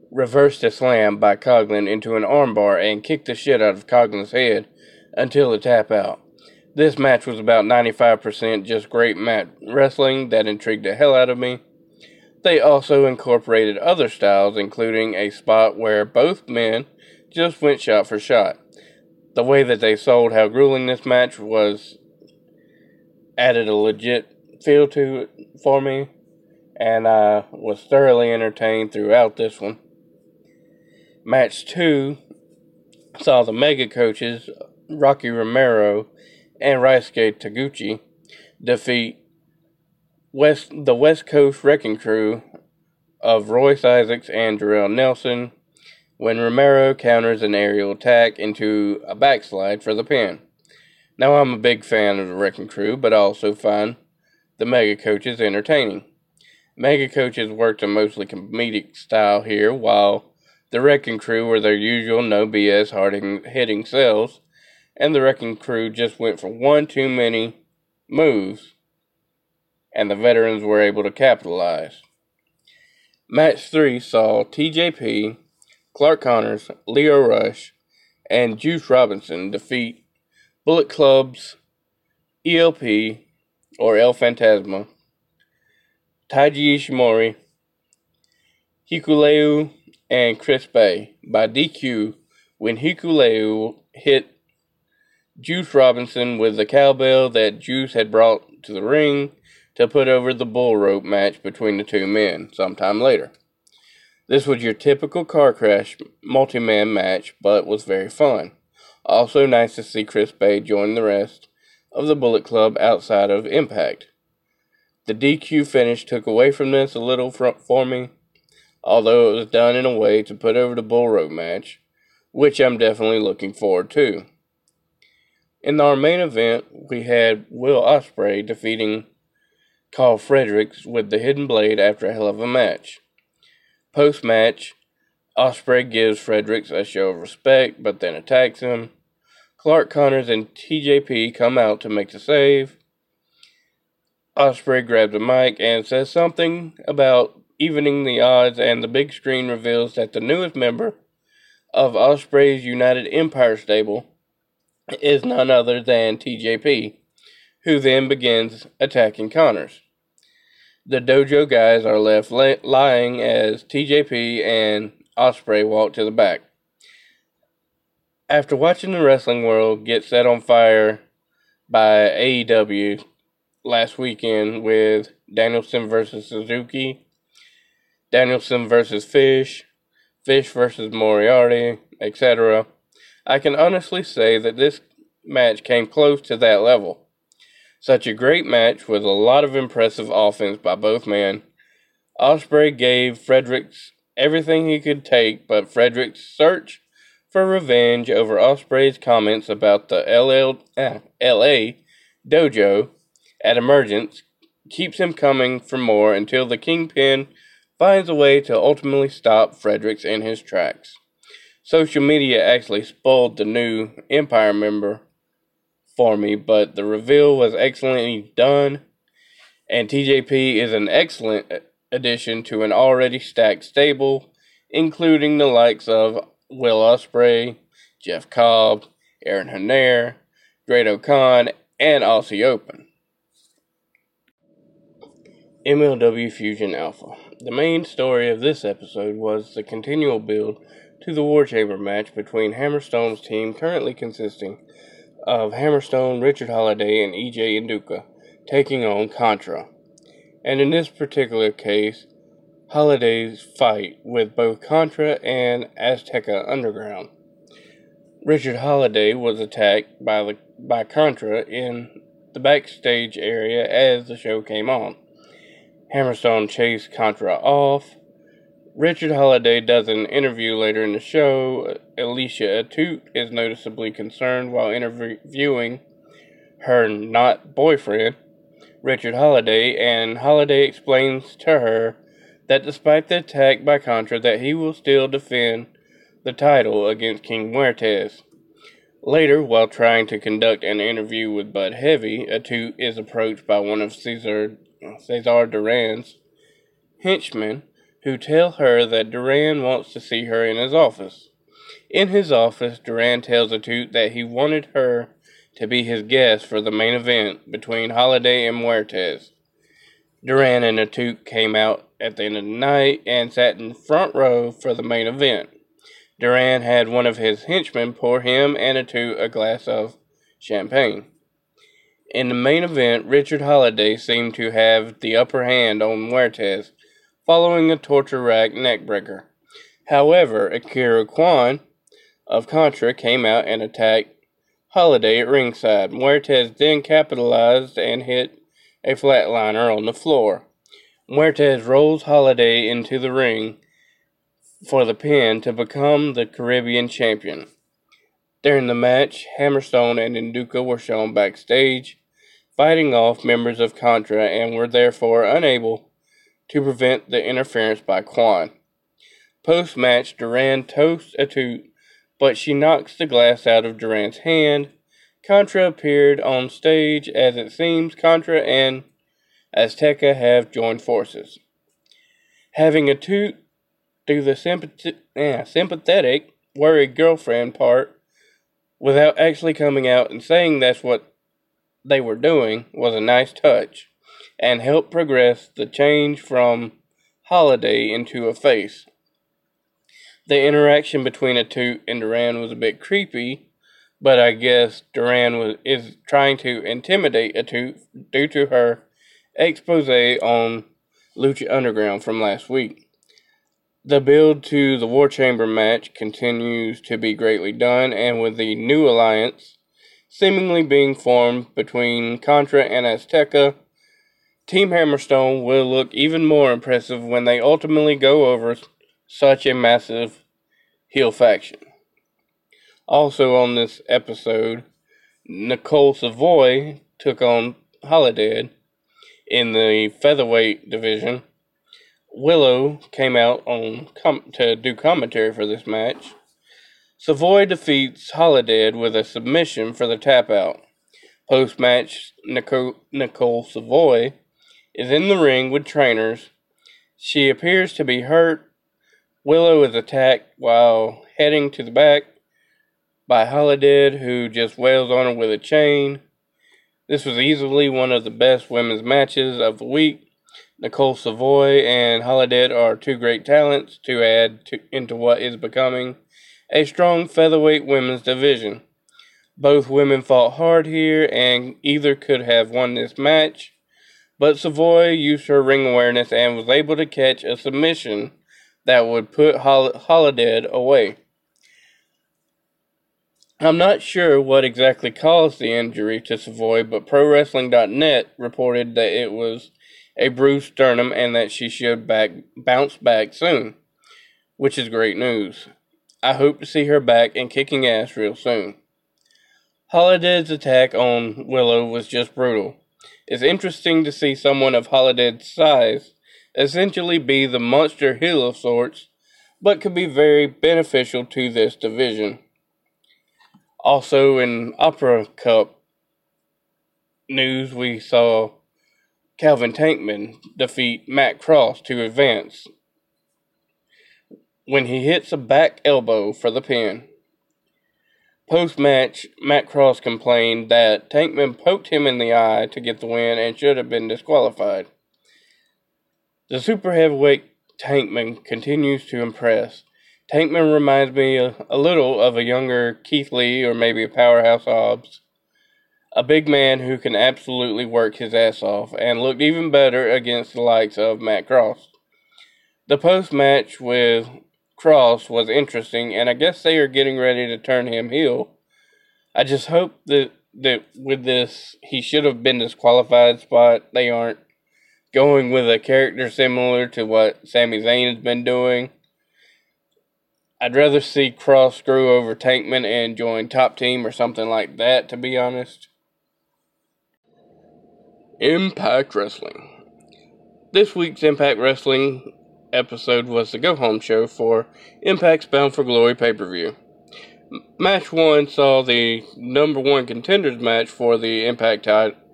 reversed a slam by Coughlin into an armbar and kicked the shit out of Coughlin's head until the tap out. This match was about 95% just great mat wrestling that intrigued the hell out of me. They also incorporated other styles, including a spot where both men just went shot for shot. The way that they sold how grueling this match was added a legit feel to it for me, and I was thoroughly entertained throughout this one. Match 2 saw the mega coaches Rocky Romero and Ryusuke Taguchi defeat West the West Coast Wrecking Crew of Royce Isaacs and Jorel Nelson when Romero counters an aerial attack into a backslide for the pin. Now I'm a big fan of the Wrecking Crew, but I also find the Mega Coaches entertaining. Mega Coaches worked a mostly comedic style here, while the Wrecking Crew were their usual no BS hard hitting selves and the Wrecking Crew just went for one too many moves, and the veterans were able to capitalize. Match 3 saw TJP, Clark Connors, Lio Rush, and Juice Robinson defeat Bullet Club's ELP, or El Phantasmo, Taiji Ishimori, Hikuleo, and Chris Bey by DQ when Hikuleo hit Juice Robinson with the cowbell that Juice had brought to the ring to put over the bull rope match between the two men sometime later. This was your typical car crash multi man match, but was very fun. Also, nice to see Chris Bey join the rest of the Bullet Club outside of Impact. The DQ finish took away from this a little for me, although it was done in a way to put over the bull rope match, which I'm definitely looking forward to. In our main event, we had Will Ospreay defeating Karl Fredericks with the Hidden Blade after a hell of a match. Post match, Ospreay gives Fredericks a show of respect, but then attacks him. Clark Connors and TJP come out to make the save. Ospreay grabs a mic and says something about evening the odds, and the big screen reveals that the newest member of Ospreay's United Empire stable is none other than TJP, who then begins attacking Connors. The dojo guys are left lying as TJP and Ospreay walk to the back. After watching the wrestling world get set on fire by AEW last weekend with Danielson versus Suzuki, Danielson versus Fish, Fish versus Moriarty, etc., I can honestly say that this match came close to that level. Such a great match with a lot of impressive offense by both men. Ospreay gave Fredericks everything he could take, but Fredericks' search for revenge over Ospreay's comments about the LL, LA ah, dojo at Emergence keeps him coming for more until the Kingpin finds a way to ultimately stop Fredericks in his tracks. Social media actually spoiled the new Empire member for me, but the reveal was excellently done, and TJP is an excellent addition to an already stacked stable, including the likes of Will Ospreay, Jeff Cobb, Aaron Henare, Great-O-Khan, and Aussie Open. MLW Fusion Alpha. The main story of this episode was the continual build to the War Chamber match between Hammerstone's team, currently consisting of Hammerstone, Richard Holliday, and EJ Nduka, taking on Contra. And in this particular case, Holliday's fight with both Contra and Azteca Underground. Richard Holliday was attacked by the by Contra in the backstage area as the show came on. Hammerstone chased Contra off, Richard Holliday does an interview later in the show. Alicia Atout is noticeably concerned while interviewing her not boyfriend, Richard Holliday, and Holliday explains to her that despite the attack by Contra that he will still defend the title against King Muertes. Later, while trying to conduct an interview with Bud Heavy, Atout is approached by one of Cesar, Cesar Duran's henchmen who tell her that Duran wants to see her in his office. In his office, Duran tells Atout that he wanted her to be his guest for the main event between Holliday and Muertes. Duran and Atout came out at the end of the night and sat in front row for the main event. Duran had one of his henchmen pour him and Atout a glass of champagne. In the main event, Richard Holliday seemed to have the upper hand on Muertes, following a torture rack neckbreaker. However, Ikuro Kwon of Contra came out and attacked Holliday at ringside. Muertes then capitalized and hit a flatliner on the floor. Muertes rolls Holliday into the ring for the pin to become the Caribbean champion. During the match, Hammerstone and Nduka were shown backstage, fighting off members of Contra and were therefore unable to prevent the interference by Kwon. Post match, Duran toasts Atout, but she knocks the glass out of Duran's hand. Contra appeared on stage as it seems Contra and Azteca have joined forces. Having Atout do the sympath- yeah, sympathetic, worried girlfriend part without actually coming out and saying that's what they were doing was a nice touch and help progress the change from Holliday into a face. The interaction between Atout and Duran was a bit creepy, but I guess Duran was is trying to intimidate Atout due to her expose on Lucha Underground from last week. The build to the War Chamber match continues to be greatly done, and with the new alliance seemingly being formed between Contra and Azteca, Team Hammerstone will look even more impressive when they ultimately go over such a massive heel faction. Also on this episode, Nicole Savoy took on Holidead in the featherweight division Willow came out on com- to do commentary for this match. Savoy defeats Holidead with a submission for the tap out. Post match, Nicole, Nicole Savoy is in the ring with trainers. She appears to be hurt. Willow is attacked while heading to the back by Holidead, who just wails on her with a chain. This was easily one of the best women's matches of the week Nicole Savoy and Holidead are two great talents to add to, into what is becoming a strong featherweight women's division. Both women fought hard here and either could have won this match, but Savoy used her ring awareness and was able to catch a submission that would put Hol- away. I'm not sure what exactly caused the injury to Savoy, but ProWrestling.net reported that it was a bruised sternum and that she should back, bounce back soon, which is great news. I hope to see her back and kicking ass real soon. Holidead's attack on Willow was just brutal. It's interesting to see someone of Holidead's size essentially be the monster heel of sorts, but could be very beneficial to this division. Also, in Opera Cup news, we saw Calvin Tankman defeat Matt Cross to advance when he hits a back elbow for the pin. Post match, Matt Cross complained that Tankman poked him in the eye to get the win and should have been disqualified. The super heavyweight Tankman continues to impress. Tankman reminds me a, a little of a younger Keith Lee or maybe a powerhouse Hobbs a big man who can absolutely work his ass off and looked even better against the likes of Matt Cross. The post match with Cross was interesting, and I guess they are getting ready to turn him heel. I just hope that that with this he should have been disqualified spot. They aren't going with a character similar to what Sami Zayn has been doing. I'd rather see Cross screw over Tankman and join Top Team or something like that, to be honest. Impact Wrestling. This week's Impact Wrestling episode was the go home show for Impact's Bound for Glory pay per view. Match one saw the number one contenders match for the Impact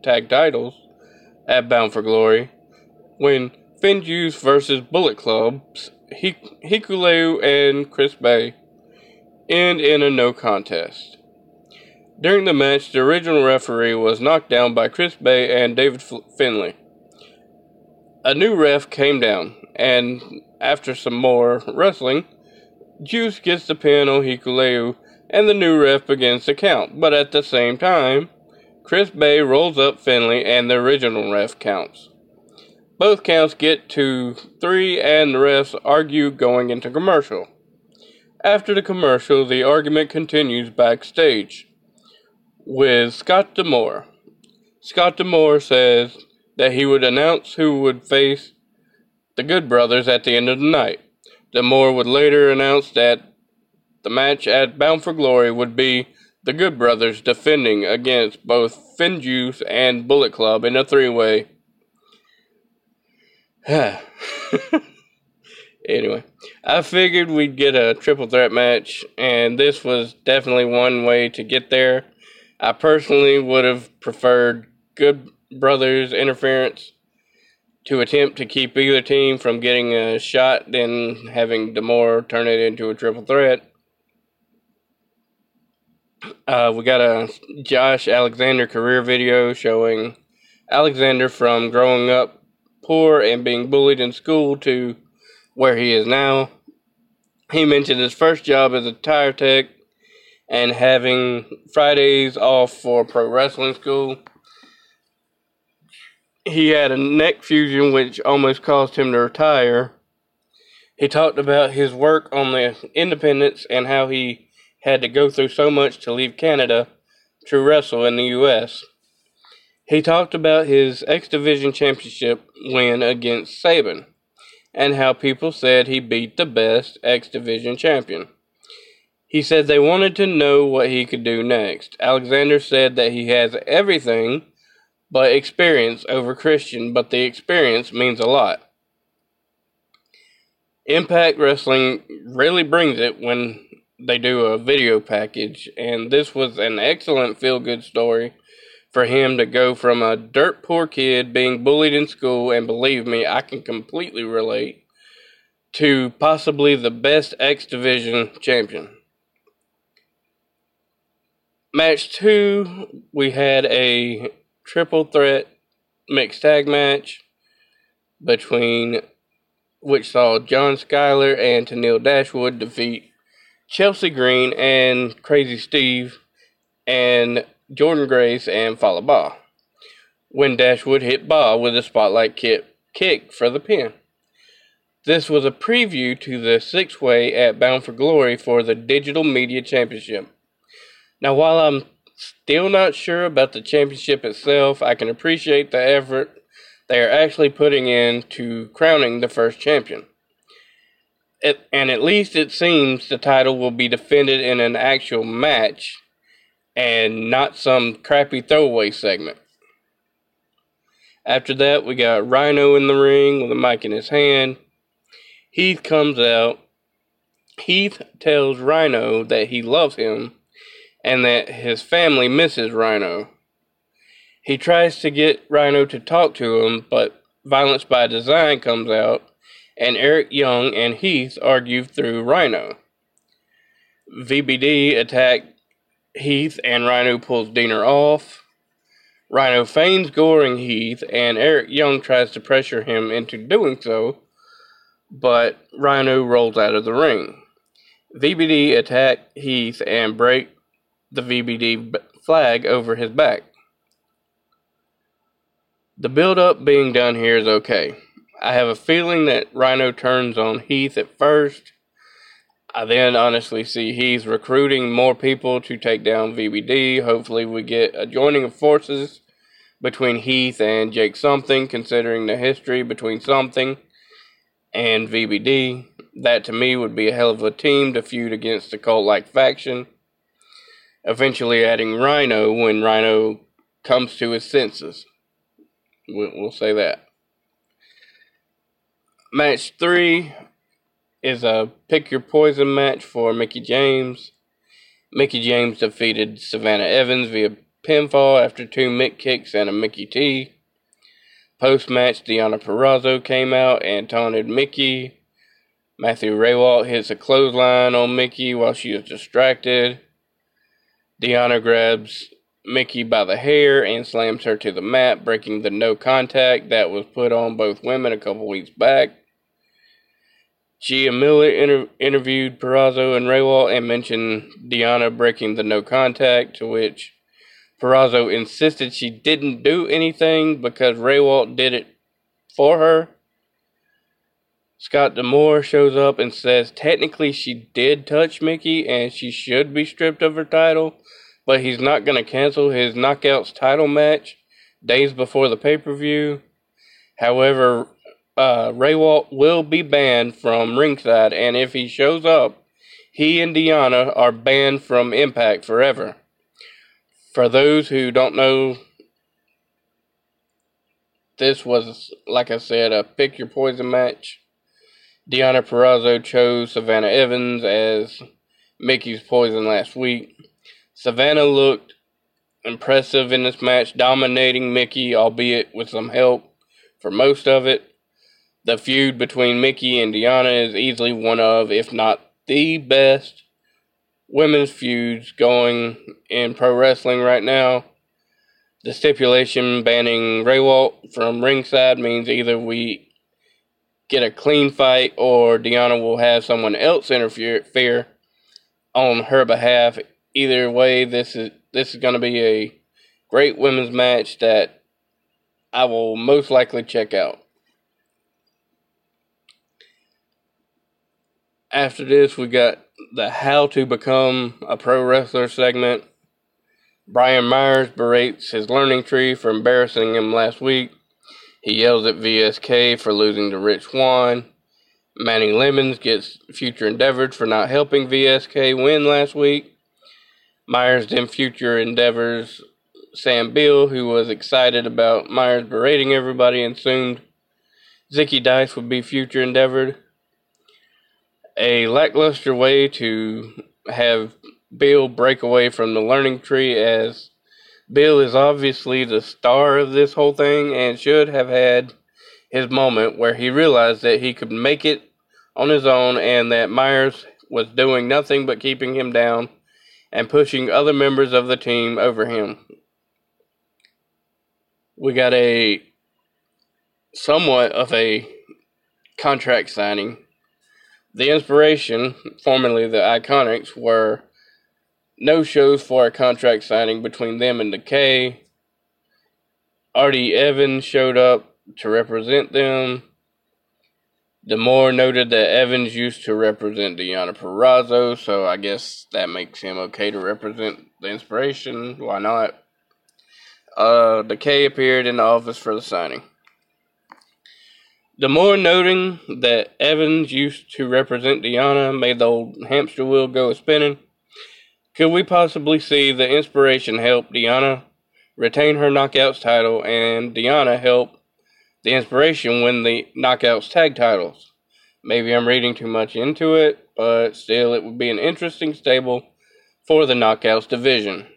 Tag titles at Bound for Glory when Finjuice versus Bullet Club's Hikuleo and Chris Bey end in a no contest. During the match, the original referee was knocked down by Chris Bey and David Finlay. A new ref came down, and after some more wrestling, Juice gets the pin on Hikuleo, and the new ref begins to count. But at the same time, Chris Bey rolls up Finlay, and the original ref counts. Both counts get to three, and the refs argue going into commercial. After the commercial, the argument continues backstage with Scott D'Amore. Scott D'Amore says that he would announce who would face the Good Brothers at the end of the night. D'Amore would later announce that the match at Bound for Glory would be the Good Brothers defending against both Finjuice and Bullet Club in a three way. anyway, I figured we'd get a triple threat match, and this was definitely one way to get there. I personally would have preferred Good Brothers interference to attempt to keep either team from getting a shot then having D'Amore turn it into a triple threat. Uh, we got a Josh Alexander career video showing Alexander from growing up poor and being bullied in school to where he is now. He mentioned his first job as a tire tech and having Fridays off for pro wrestling school he had a neck fusion which almost caused him to retire. He talked about his work on the independence and how he had to go through so much to leave Canada to wrestle in the U.S. He talked about his X Division Championship win against Sabin and how people said he beat the best X Division champion. He said they wanted to know what he could do next. Alexander said that he has everything but experience over Christian, but the experience means a lot. Impact Wrestling really brings it when they do a video package, and this was an excellent feel good story for him to go from a dirt poor kid being bullied in school, and believe me, I can completely relate, to possibly the best X Division champion. Match two, we had a triple threat mixed tag match between which saw John Skyler and Tennille Dashwood defeat Chelsea Green and Crazy Steve and Jordynne Grace and Fallah Bahh. When Dashwood hit Bahh with a spotlight kick, kick for the pin. This was a preview to the six way at Bound for Glory for the Digital Media Championship. Now, while I'm Still not sure about the championship itself. I can appreciate the effort they are actually putting in to crowning the first champion. It, and at least it seems the title will be defended in an actual match and not some crappy throwaway segment. After that, we got Rhino in the ring with a mic in his hand. Heath comes out. Heath tells Rhino that he loves him and that his family misses Rhino. He tries to get Rhino to talk to him, but Violence by Design comes out, and Eric Young and Heath argue through Rhino. VBD attack Heath, and Rhino pulls Deaner off. Rhino feigns goring Heath, and Eric Young tries to pressure him into doing so, but Rhino rolls out of the ring. VBD attack Heath and break the VBD flag over his back. The build up being done here is okay. I have a feeling that Rhino turns on Heath at first. I then honestly see he's recruiting more people to take down VBD. Hopefully, we get a joining of forces between Heath and Jake Something, considering the history between Something and VBD. That to me would be a hell of a team to feud against the cult like faction eventually adding Rhino when Rhino comes to his senses. We'll say that. Match three is a pick your poison match for Mickie James. Mickie James defeated Savannah Evans via pinfall after two Mick kicks and a Mickie T. Post match, Deonna Purrazzo came out and taunted Mickie. Matthew Rehwoldt hits a clothesline on Mickie while she is distracted. Deonna grabs Mickie by the hair and slams her to the mat, breaking the no contact that was put on both women a couple weeks back. Gia Miller inter- interviewed Purrazzo and Rehwoldt and mentioned Deonna breaking the no contact, to which Purrazzo insisted she didn't do anything because Rehwoldt did it for her. Scott D'Amore shows up and says technically she did touch Mickie and she should be stripped of her title, but he's not going to cancel his Knockouts title match days before the pay per view. However, uh, Rehwoldt will be banned from ringside, and if he shows up, he and Deonna are banned from Impact forever. For those who don't know, this was, like I said, a pick your poison match. Deonna Purrazzo chose Savannah Evans as Mickie's poison last week. Savannah looked impressive in this match, dominating Mickie, albeit with some help for most of it. The feud between Mickie and Deonna is easily one of, if not the best, women's feuds going in pro wrestling right now. The stipulation banning Rehwoldt from ringside means either we get a clean fight or Deonna will have someone else interfere on her behalf. Either way, this is this is going to be a great women's match that I will most likely check out. After this, we got the How to Become a Pro Wrestler segment. Brian Myers berates his learning tree for embarrassing him last week. He yells at VSK for losing to Rich Swann. Manny Lemons gets future endeavored for not helping VSK win last week. Myers then future endeavors Sam Beale, who was excited about Myers berating everybody and assumed Zicky Dice would be future endeavored. A lackluster way to have Beale break away from the learning tree as Beale is obviously the star of this whole thing and should have had his moment where he realized that he could make it on his own and that Myers was doing nothing but keeping him down and pushing other members of the team over him. We got a somewhat of a contract signing. The inspiration, formerly the Iconics, were no shows for a contract signing between them and Decay. Artie Evans showed up to represent them. D'Amore noted that Evans used to represent Deonna Purrazzo, so I guess that makes him okay to represent the inspiration. Why not? Uh, Decay appeared in the office for the signing. D'Amore noting that Evans used to represent Deonna made the old hamster wheel go a spinning. Could we possibly see the inspiration help Deonna retain her Knockouts title and Deonna help the inspiration win the Knockouts tag titles? Maybe I'm reading too much into it, but still, it would be an interesting stable for the Knockouts division.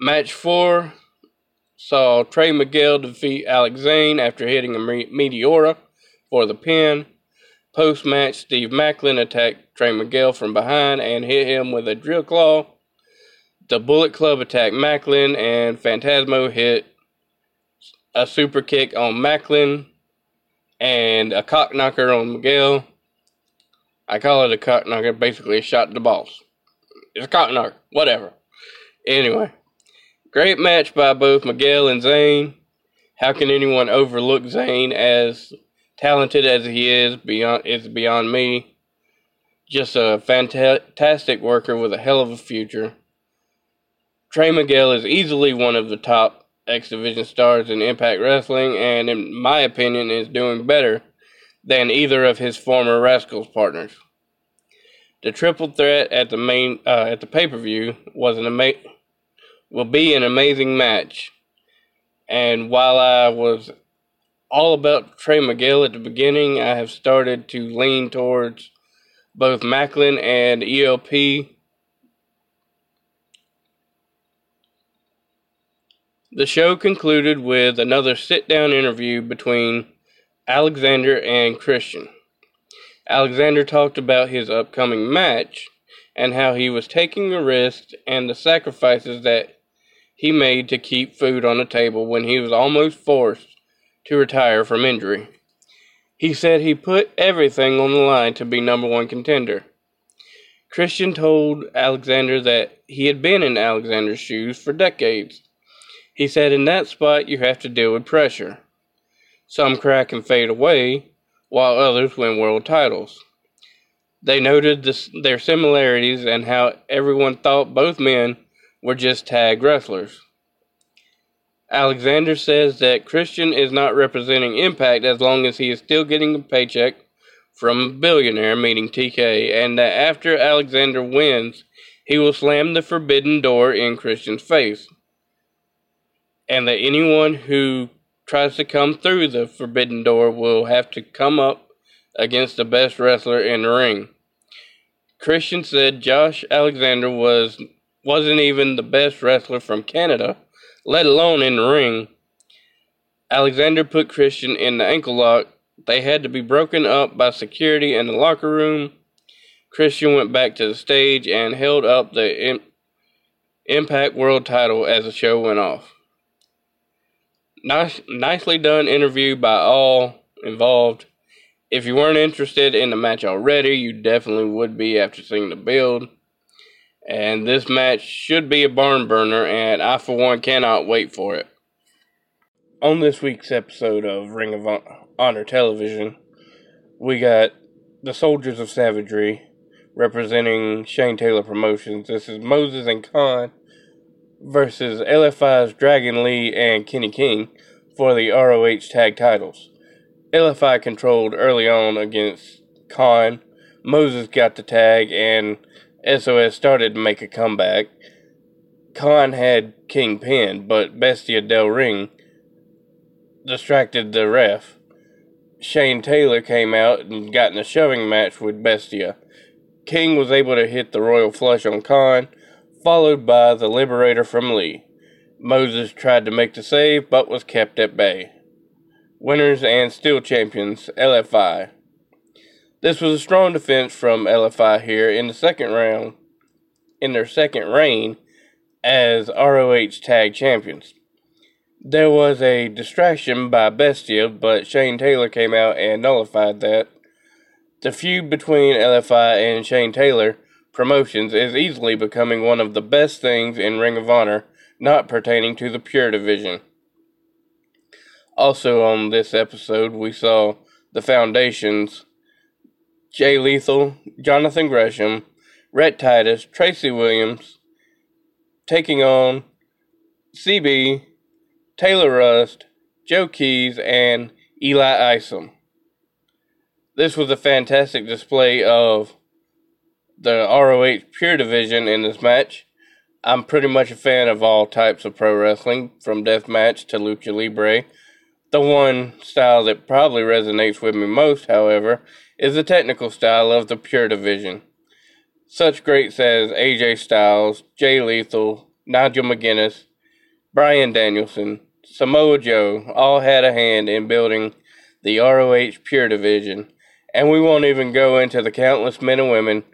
Match 4 saw Trey Miguel defeat Alex Zayne after hitting a Meteora for the pin. Post match, Steve Maclin attacked Trey Miguel from behind and hit him with a drill claw. The Bullet Club attacked Maclin, and Phantasmo hit a super kick on Maclin and a cock knocker on Miguel. I call it a cock knocker, basically a shot to the balls. It's a cock knocker, whatever. Anyway, great match by both Miguel and Zayne. How can anyone overlook Zayne as talented as he is beyond is beyond me. Just a fantastic worker with a hell of a future. Trey Miguel is easily one of the top X Division stars in Impact Wrestling, and in my opinion, is doing better than either of his former Rascals partners. The triple threat at the main uh, at the pay per view was an ama- will be an amazing match, and while I was all about Trey Miguel at the beginning, I have started to lean towards both Maclin and ELP. The show concluded with another sit down interview between Alexander and Christian. Alexander talked about his upcoming match and how he was taking a risk and the sacrifices that he made to keep food on the table when he was almost forced to retire from injury. He said he put everything on the line to be number one contender. Christian told Alexander that he had been in Alexander's shoes for decades. He said in that spot you have to deal with pressure. Some crack and fade away, while others win world titles. They noted this, their similarities and how everyone thought both men were just tag wrestlers. Alexander says that Christian is not representing Impact as long as he is still getting a paycheck from a billionaire, meaning TK, and that after Alexander wins, he will slam the forbidden door in Christian's face. And that anyone who tries to come through the forbidden door will have to come up against the best wrestler in the ring. Christian said Josh Alexander was wasn't even the best wrestler from Canada, let alone in the ring. Alexander put Christian in the ankle lock. They had to be broken up by security in the locker room. Christian went back to the stage and held up the Impact World title as the show went off. Nice, nicely done interview by all involved. If you weren't interested in the match already, you definitely would be after seeing the build. And this match should be a barn burner, and I, for one, cannot wait for it. On this week's episode of Ring of Honor Television, we got the Soldiers of Savagery representing Shane Taylor Promotions. This is Moses and Kaun versus LFI's Dragon Lee and Kenny King for the ROH tag titles. LFI controlled early on against Kaun. Moses got the tag and SOS started to make a comeback. Kaun had King pinned, but Bestia Del Ring distracted the ref. Shane Taylor came out and got in a shoving match with Bestia. King was able to hit the Royal Flush on Kaun, followed by the Liberator from Lee. Moses tried to make the save, but was kept at bay. Winners and still champions, LFI. This was a strong defense from LFI here in the second round, in their second reign as ROH Tag Champions. There was a distraction by Bestia, but Shane Taylor came out and nullified that. The feud between LFI and Shane Taylor promotions is easily becoming one of the best things in Ring of Honor not pertaining to the Pure Division. Also, on this episode, we saw the Foundations Jay Lethal, Jonathan Gresham, Rhett Titus, Tracy Williams taking on CB, Taylor Rust, Joe Keys, and Eli Isom. This was a fantastic display of the ROH Pure Division in this match. I'm pretty much a fan of all types of pro wrestling, from deathmatch to lucha libre. The one style that probably resonates with me most, however, is the technical style of the Pure Division. Such greats as AJ Styles, Jay Lethal, Nigel McGuinness, Bryan Danielson, Samoa Joe all had a hand in building the ROH Pure Division, and we won't even go into the countless men and women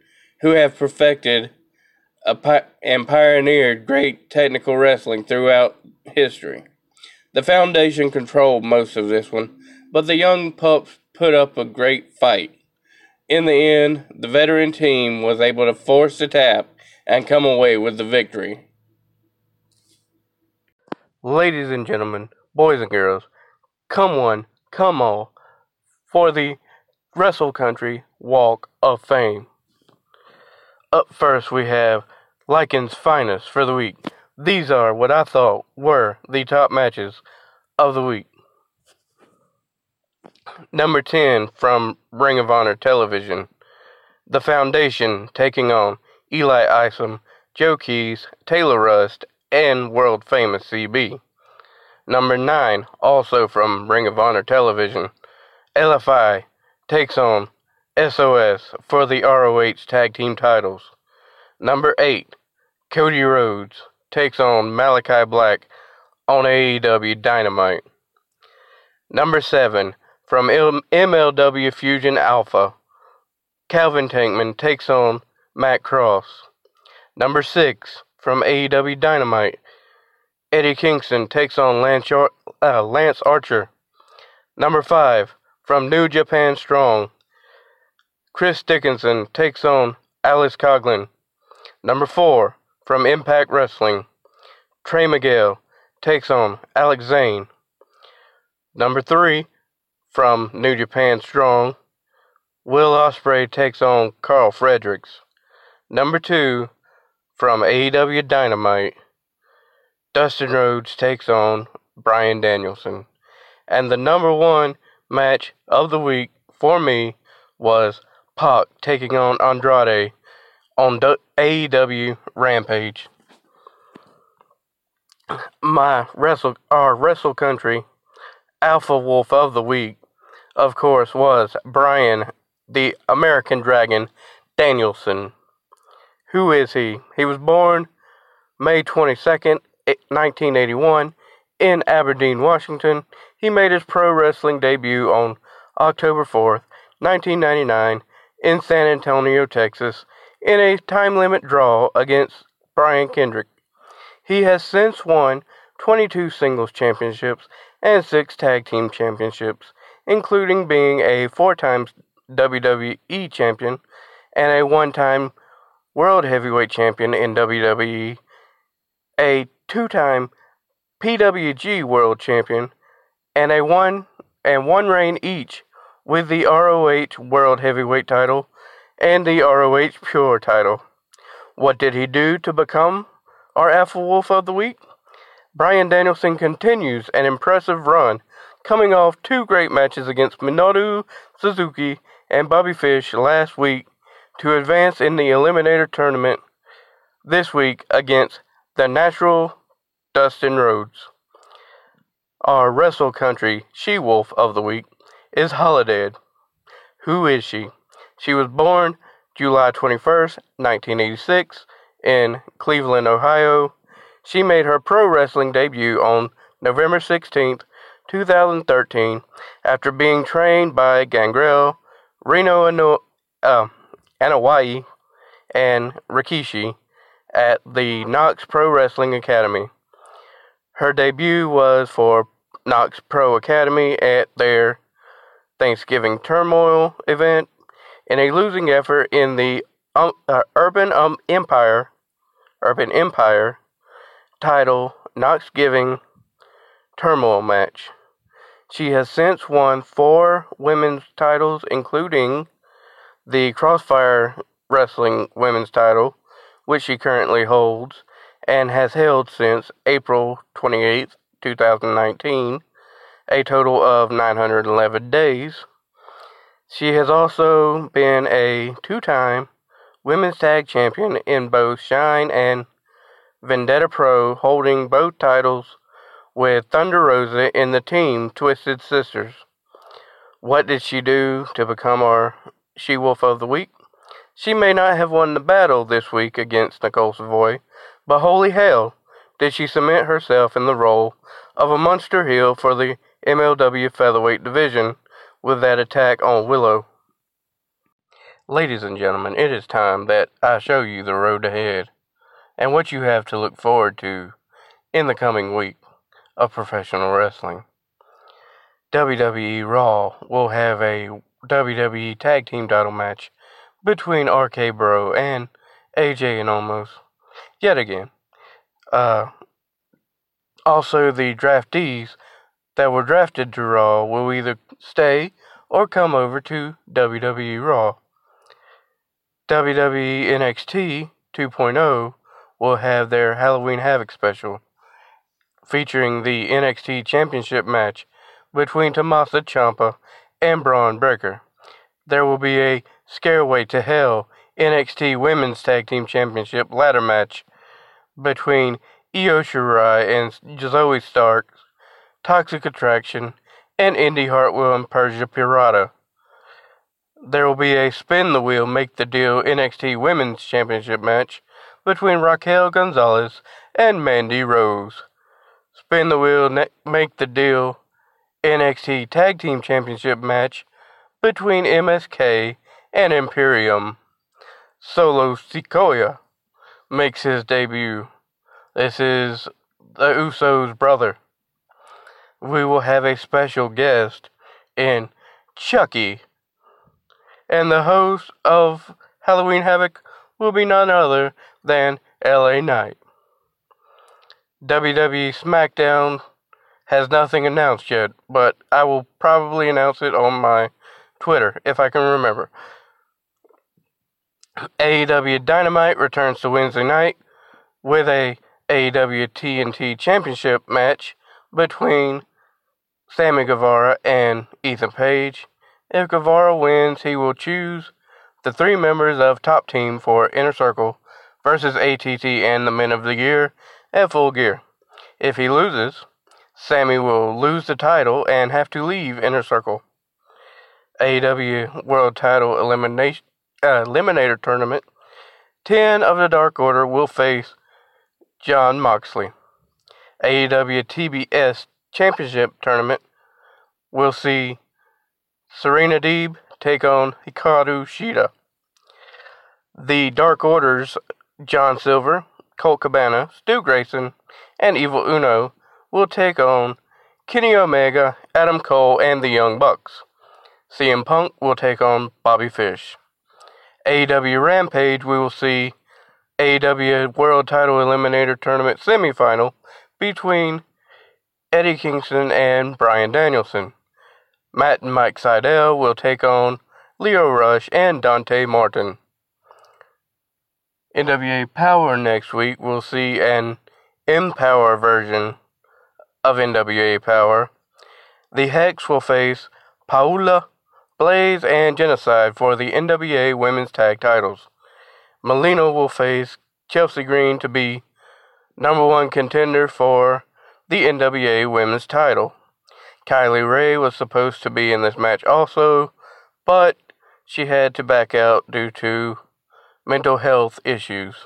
who have perfected pi- and pioneered great technical wrestling throughout history. The Foundation controlled most of this one, but the young pups put up a great fight. In the end, the veteran team was able to force the tap and come away with the victory. Ladies and gentlemen, boys and girls, come one, come all, for the Wrestle Country Walk of Fame. Up first, we have Lycan's finest for the week. These are what I thought were the top matches of the week. Number 10 from Ring of Honor Television. The Foundation taking on Eli Isom, Joe Keys, Taylor Rust, and world famous CB. Number 9, also from Ring of Honor Television. LFI takes on SOS for the ROH Tag Team titles. Number 8, Cody Rhodes takes on Malakai Black, on AEW Dynamite. Number 7 from MLW Fusion Alpha. Calvin Tankman takes on Matt Cross. Number 6 from AEW Dynamite. Eddie Kingston takes on Lance, uh, Lance Archer. Number 5 from New Japan Strong. Chris Dickinson takes on Alex Coughlin. Number 4 from Impact Wrestling. Trey Miguel takes on Alex Zayne. Number 3 from New Japan Strong. Will Ospreay takes on Karl Fredericks. Number 2 from AEW Dynamite. Dustin Rhodes takes on Bryan Danielson. And the number one match of the week for me was Pac taking on Andrade on AEW Rampage. My wrestle our wrestle country alpha wolf of the week, of course, was Bryan, the American Dragon Danielson. Who is he? He was born May 22nd, 1981, in Aberdeen, Washington, he made his pro wrestling debut on October 4th, 1999, in San Antonio, Texas, in a time limit draw against Brian Kendrick. He has since won 22 singles championships and 6 tag team championships, including being a four time WWE champion and a one time World Heavyweight Champion in WWE, a two time PWG World Champion, and a one and one reign each with the ROH World Heavyweight title and the ROH Pure title. What did he do to become our Alpha Wolf of the Week? Bryan Danielson continues an impressive run, coming off two great matches against Minoru Suzuki and Bobby Fish last week to advance in the Eliminator tournament this week against the Natural Dustin Rhodes. Our Wrestle Country She Wolf of the Week is Holidead. Who is she? She was born July 21st, 1986, in Cleveland, Ohio. She made her pro wrestling debut on November 16th, 2013, after being trained by Gangrel, Reno Ano- uh, Anoa'i, and Rikishi at the Knox Pro Wrestling Academy. Her debut was for Knox Pro Academy at their Thanksgiving Turmoil event in a losing effort in the um, uh, Urban um, Empire Urban Empire title Knox Giving Turmoil match. She has since won four women's titles, including the Crossfire Wrestling women's title, which she currently holds, and has held since April 28, 2019, a total of 911 days. She has also been a two time women's tag champion in both Shine and Vendetta Pro, holding both titles with Thunder Rosa in the team Twisted Sisters. What did she do to become our She Wolf of the Week? She may not have won the battle this week against Nicole Savoy, but holy hell, did she cement herself in the role of a monster heel for the MLW featherweight division with that attack on Willow. Ladies and gentlemen, it is time that I show you the road ahead and what you have to look forward to in the coming week of professional wrestling. WWE Raw will have a WWE Tag Team title match between RK Bro and AJ and Omos yet again. Uh, also, the draftees that were drafted to Raw will either stay or come over to WWE Raw. WWE NXT 2.0 will have their Halloween Havoc special, featuring the NXT Championship match between Tommaso Ciampa and Bron Breakker. There will be a Scareway to Hell NXT Women's Tag Team Championship ladder match between Io Shirai and Zoey Stark, Toxic Attraction, and Indi Hartwell and Persia Pirotta. There will be a Spin the Wheel Make the Deal NXT Women's Championship match between Raquel Gonzalez and Mandy Rose. Spin the wheel, ne- make the deal NXT Tag Team Championship match between MSK and Imperium. Solo Sikoa makes his debut. This is the Usos' brother. We will have a special guest in Chucky. And the host of Halloween Havoc will be none other than LA Knight. WWE SmackDown has nothing announced yet, but I will probably announce it on my Twitter if I can remember. AEW Dynamite returns to Wednesday night with a AEW TNT Championship match between Sammy Guevara and Ethan Page. If Guevara wins, he will choose the three members of Top Team for Inner Circle versus ATT and the Men of the Year at full gear. If he loses, Sammy will lose the title and have to leave Inner Circle. AEW World Title Elimination uh, Eliminator Tournament. Ten of the Dark Order will face Jon Moxley. AEW TBS Championship Tournament will see Serena Deeb take on Hikaru Shida. The Dark Order's John Silver, Colt Cabana, Stu Grayson, and Evil Uno will take on Kenny Omega, Adam Cole, and the Young Bucks. CM Punk will take on Bobby Fish. AEW Rampage, we will see AEW World Title Eliminator Tournament semifinal between Eddie Kingston and Bryan Danielson. Matt and Mike Sydal will take on Lio Rush and Dante Martin. NWA Power next week, we'll see an Empower version of NWA Power. The Hex will face Paula, Blaze, and Genocide for the NWA Women's Tag Titles. Melina will face Chelsea Green to be number one contender for the NWA Women's title. Kylie Rae was supposed to be in this match also, but she had to back out due to mental health issues.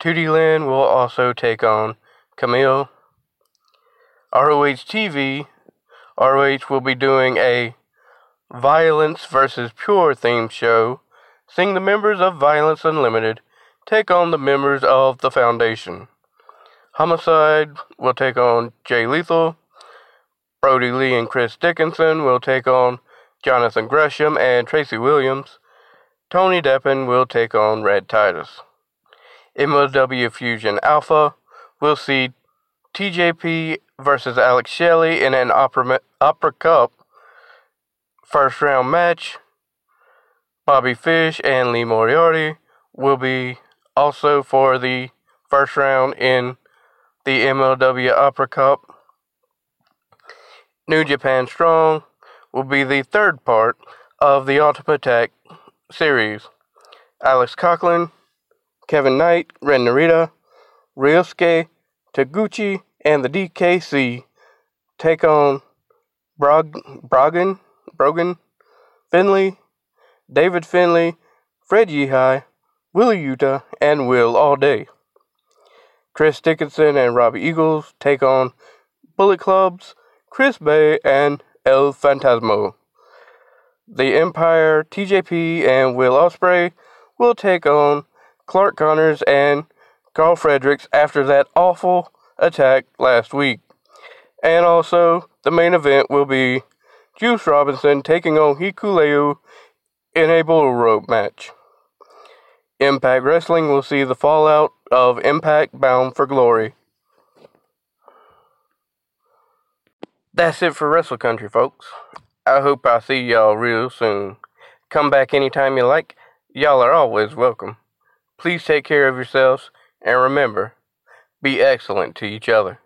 Tootie Lynn will also take on Kamille. ROH TV, ROH will be doing a Violence versus Pure themed show, seeing the members of Violence Unlimited take on the members of the Foundation. Homicide will take on Jay Lethal. Brodie Lee and Chris Dickinson will take on Jonathan Gresham and Tracy Williams. Tony Deppen will take on Rhett Titus. MLW Fusion Alpha will see TJP versus Alex Shelley in an Opera, Cup first round match. Bobby Fish and Lee Moriarty will be also for the first round in the MLW Opera Cup. New Japan Strong will be the third part of the Ultimate Attack series. Alex Coughlin Kevin Knight, Ren Narita, Ryusuke, Taguchi, and the DKC take on Brog, Brogan, Brogan, Finlay, David Finlay, Fred Yehi, Wheeler Yuta, and Will All Day. Chris Dickinson and Robbie Eagles take on Bullet Clubs, Chris Bey, and El Phantasmo. The Empire, TJP, and Will Ospreay will take on Clark Connors and Karl Fredericks after that awful attack last week. And also, the main event will be Juice Robinson taking on Hikuleo in a bull rope match. Impact Wrestling will see the fallout of Impact Bound for Glory. That's it for Wrestle Country, folks. I hope I see y'all real soon. Come back anytime you like. Y'all are always welcome. Please take care of yourselves and remember, be excellent to each other.